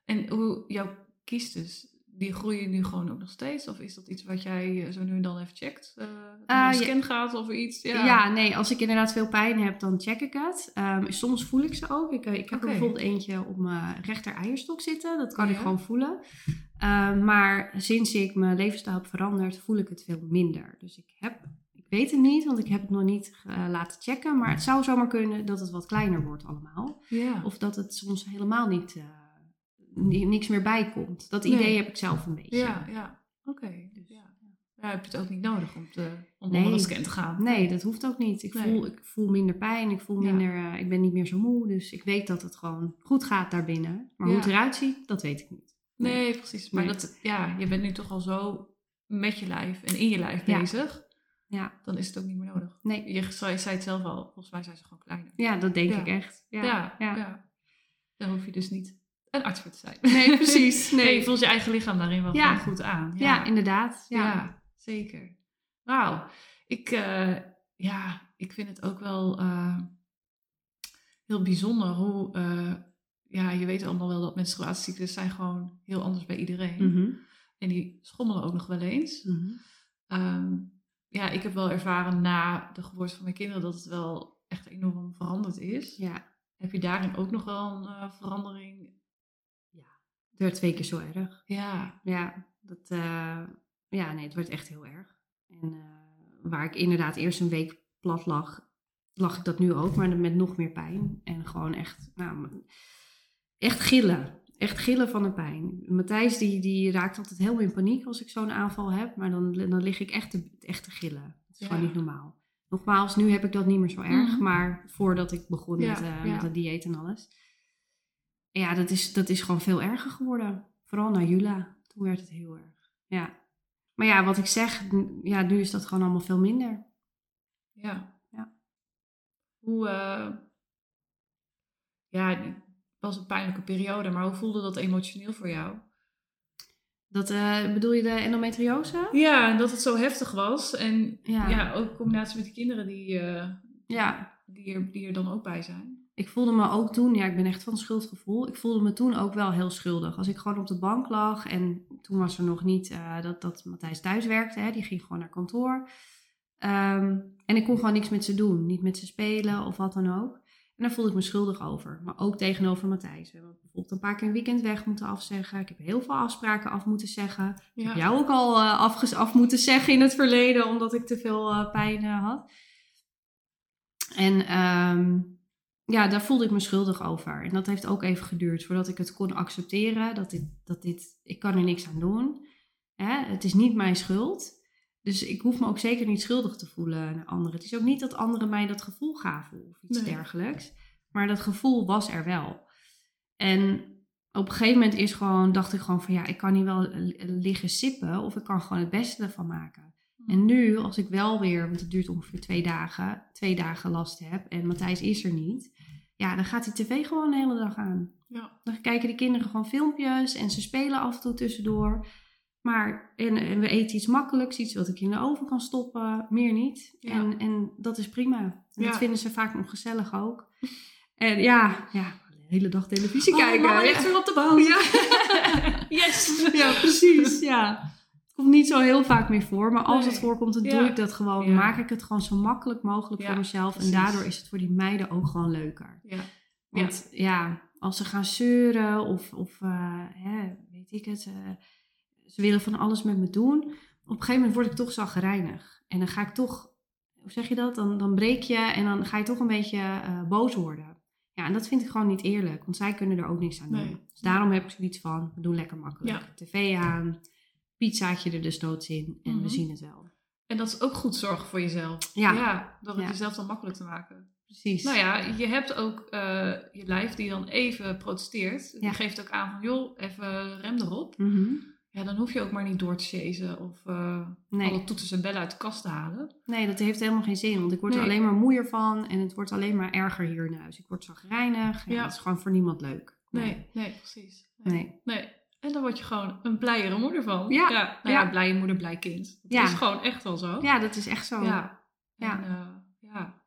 En hoe jouw kiestus, die groeien nu gewoon ook nog steeds? Of is dat iets wat jij eh, zo nu en dan even checkt? Een ja. scan gaat of iets? Ja. Ja, nee, als ik inderdaad veel pijn heb, dan check ik het. Ehm, soms voel ik ze ook. Ik, eh, ik heb er bijvoorbeeld eentje op mijn rechter eierstok zitten. Dat kan Oh ik gewoon voelen. Ehm, maar sinds ik mijn levensstijl heb veranderd, voel ik het veel minder. Dus ik heb, ik weet het niet, want ik heb het nog niet laten checken. Maar het zou zomaar kunnen dat het wat kleiner wordt allemaal. ja. Of dat het soms helemaal niet, ni- niks meer bij komt. Dat idee Nee. heb ik zelf een beetje. Ja, ja. Oké. Dus, ja. Ja, heb je het ook niet nodig om, te, om Nee. onder een scan te gaan? Nee, dat hoeft ook niet. Ik, Nee. voel, ik voel minder pijn, ik voel Ja. minder, eh, ik ben niet meer zo moe. Dus ik weet dat het gewoon goed gaat daarbinnen. Maar hoe het eruit ziet, dat weet ik niet. Nee, precies. Maar. Dat, ja, je bent nu toch al zo met je lijf en in je lijf bezig. Ja, Dan is het ook niet meer nodig. nee. Je zei zei het zelf al, volgens mij zijn ze gewoon kleiner. Ja, dat denk ik echt. Ja, ja, ja. ja. Daar hoef je dus niet een arts voor te zijn. Nee, precies. Nee, Nee, je voelt je eigen lichaam daarin wel Ja. goed aan. ja. inderdaad. Ja. Ja, zeker. Wauw. Ik, eh, ja, ik vind het ook wel eh, heel bijzonder hoe... eh, ja, je weet allemaal wel dat menstruatiecyclus zijn gewoon heel anders bij iedereen. Mhm. En die schommelen ook nog wel eens. Mhm. Ehm, ja, ik heb wel ervaren na de geboorte van mijn kinderen dat het wel echt enorm veranderd is. Ja, Heb je daarin ook nog wel een verandering? Het werd twee keer zo erg. Ja, Ja, dat, eh, ja, nee, het werd echt heel erg. En eh, waar ik inderdaad eerst een week plat lag, lag ik dat nu ook, maar met nog meer pijn. En gewoon echt, nou, echt gillen. Echt gillen van de pijn. Matthijs die, die raakt altijd helemaal in paniek als ik zo'n aanval heb, maar dan, dan lig ik echt te, echt te gillen. Het is Ja. gewoon niet normaal. Nogmaals, nu heb ik dat niet meer zo erg, Mhm. maar voordat ik begon Ja, met, ja. met het dieet en alles. Ja, dat is, dat is gewoon veel erger geworden. Vooral na Jula. Toen werd het heel erg. Ja. Maar ja, wat ik zeg, ja, nu is dat gewoon allemaal veel minder. ja. Ja. Hoe, eh, ja, het was een pijnlijke periode, maar hoe voelde dat emotioneel voor jou? Dat, eh, bedoel je de endometriose? Ja, en dat het zo heftig was. En Ja. ja, ook in combinatie met de kinderen die... eh, Ja. die er, die er dan ook bij zijn. Ik voelde me ook toen, ja, ik ben echt van schuldgevoel. Ik voelde me toen ook wel heel schuldig. Als ik gewoon op de bank lag en toen was er nog niet uh, dat, dat Matthijs thuis werkte, hè, die ging gewoon naar kantoor. Ehm, en ik kon gewoon niks met ze doen, niet met ze spelen of wat dan ook. En daar voelde ik me schuldig over. Maar ook tegenover Matthijs. We hebben bijvoorbeeld een paar keer een weekend weg moeten afzeggen. Ik heb heel veel afspraken af moeten zeggen. Ik heb jou ook al uh, af, af, moeten zeggen in het verleden, omdat ik te veel uh, pijn had. En um, ja, daar voelde ik me schuldig over. En dat heeft ook even geduurd voordat ik het kon accepteren. Dat dit, dat dit ik kan er niks aan doen. Hè? Het is niet mijn schuld. Dus ik hoef me ook zeker niet schuldig te voelen naar anderen. Het is ook niet dat anderen mij dat gevoel gaven of iets dergelijks. Maar dat gevoel was er wel. En op een gegeven moment is gewoon, dacht ik gewoon van ja, ik kan hier wel liggen sippen of ik kan gewoon het beste ervan maken. En nu, als ik wel weer, want het duurt ongeveer twee dagen, twee dagen last heb en Matthijs is er niet, ja, dan gaat die tv gewoon de hele dag aan. Ja. Dan kijken de kinderen gewoon filmpjes en ze spelen af en toe tussendoor. Maar, en, en, we eten iets makkelijks, iets wat ik in de oven kan stoppen, meer niet. En, en dat is prima. En dat vinden ze vaak nog gezellig ook. En ja, ja de hele dag televisie oh, kijken. Mama ligt weer op de bank. Ja. yes. Ja, precies. Ja. Komt niet zo heel vaak meer voor. Maar als het voorkomt, dan doe ik dat gewoon. Maak ik het gewoon zo makkelijk mogelijk voor mezelf. En daardoor is het voor die meiden ook gewoon leuker. Ja. Want ja, als ze gaan zeuren of, of uh, hè, weet ik het... Uh, ze willen van alles met me doen. Op een gegeven moment word ik toch zagrijnig. En dan ga ik toch, hoe zeg je dat? Dan, dan breek je en dan ga je toch een beetje uh, boos worden. Ja, en dat vind ik gewoon niet eerlijk, want zij kunnen er ook niks aan doen. Dus daarom heb ik zoiets van, we doen lekker makkelijk. Ja. TV aan, pizzaatje er dus doods in en we mhm. zien het wel. En dat is ook goed zorgen voor jezelf. Ja. ja dat het jezelf dan makkelijk te maken. Precies. Nou ja, je hebt ook uh, je lijf die dan even protesteert. Die geeft ook aan van, joh, even rem erop. Mm ja, dan hoef je ook maar niet door te chasen of uh, alle toetsen en bellen uit de kast te halen. Nee, dat heeft helemaal geen zin, want ik word er alleen maar moeier van en het wordt alleen maar erger hier in huis. Ik word zo grijnig en ja. dat is gewoon voor niemand leuk. Nee, nee, precies. Nee. nee. En dan word je gewoon een blijere moeder van. Ja. Ja, nou ja, blije moeder, blij kind. Dat is gewoon echt wel zo. Ja, dat is echt zo. Ja. ja. uh, ja.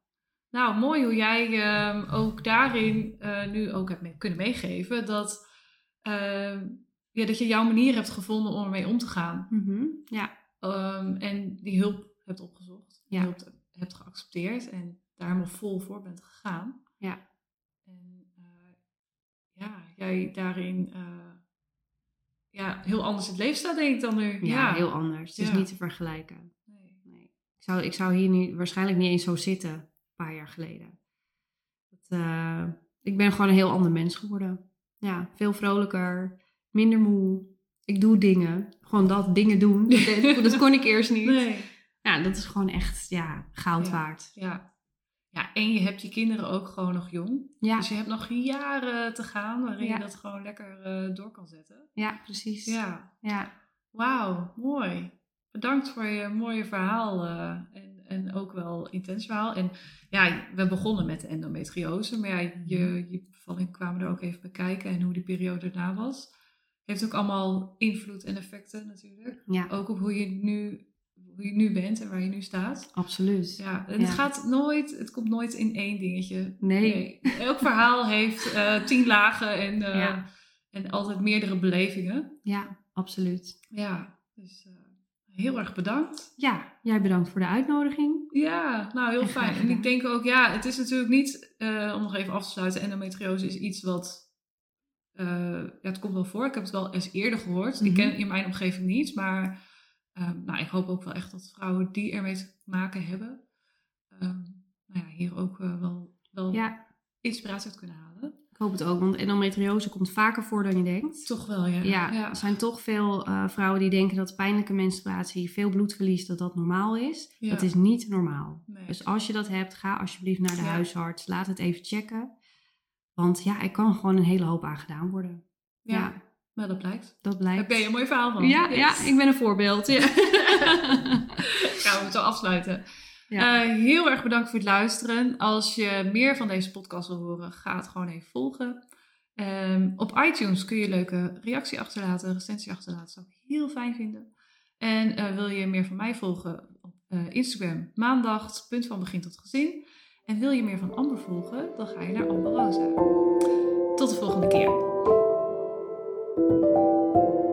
Nou, mooi hoe jij uh, ook daarin uh, nu ook hebt mee, kunnen meegeven dat ehm, ja, dat je jouw manier hebt gevonden om ermee om te gaan. Mhm, ja. Um, en die hulp hebt opgezocht. Ja. Die hulp hebt geaccepteerd en daar helemaal vol voor bent gegaan. Ja. En uh, ja, jij daarin ja, heel anders het leven staat, denk ik dan nu. Ja, ja. heel anders. Het is niet te vergelijken. Nee. nee. Ik, zou, ik zou hier nu waarschijnlijk niet eens zo zitten, een paar jaar geleden. Dat, uh, ik ben gewoon een heel ander mens geworden. Ja, veel vrolijker minder moe. Ik doe dingen. Gewoon dat, dingen doen. Dat, dat kon ik eerst niet. Nee. Ja, dat is gewoon echt ja, goud waard. Ja. Ja, en je hebt je kinderen ook gewoon nog jong. Ja. Dus je hebt nog jaren te gaan waarin je dat gewoon lekker uh, door kan zetten. Ja, precies. Ja. ja. Wauw, mooi. Bedankt voor je mooie verhaal uh, en, en ook wel intens verhaal. En ja, we begonnen met de endometriose, maar ja, je, mhm. je bevalling kwamen er ook even bekijken en hoe die periode daarna was heeft ook allemaal invloed en effecten natuurlijk. Ja. Ook op hoe je nu hoe je nu bent en waar je nu staat. Absoluut. Ja, en het gaat nooit, het komt nooit in één dingetje. Nee. Elk verhaal heeft uh, tien lagen en, uh, en altijd meerdere belevingen. Ja, absoluut. Ja, dus uh, heel erg bedankt. Ja, jij bedankt voor de uitnodiging. Ja, nou heel fijn. En ik denk ook, ja, het is natuurlijk niet, om nog even af te sluiten, endometriose is iets wat uh, ja, het komt wel voor. Ik heb het wel eens eerder gehoord. Ik ken mhm. in mijn omgeving niet. Maar um, nou, ik hoop ook wel echt dat vrouwen die ermee te maken hebben, um, nou ja, hier ook uh, wel, wel ja. inspiratie uit kunnen halen. Ik hoop het ook, want endometriose komt vaker voor dan je denkt. Toch wel, ja. Ja, er zijn toch veel uh, vrouwen die denken dat pijnlijke menstruatie, veel bloedverlies, dat dat normaal is. Ja. Dat is niet normaal. Nee. Dus als je dat hebt, ga alsjeblieft naar de huisarts. Laat het even checken. Want ja, ik kan gewoon een hele hoop aangedaan worden. Ja, maar dat blijkt. Dat blijkt. Daar ben je een mooi verhaal van. Ja, ja ik ben een voorbeeld. Ja. Gaan we het zo afsluiten. Ja. Uh, heel erg bedankt voor het luisteren. Als je meer van deze podcast wil horen, ga het gewoon even volgen. Um, op iTunes kun je leuke reactie achterlaten, recensie achterlaten. zou ik heel fijn vinden. En uh, wil je meer van mij volgen op uh, Instagram, maandag, punt van begin tot gezin. En wil je meer van Amber volgen, dan ga je naar Amber Rosa. Tot de volgende keer. Thank you.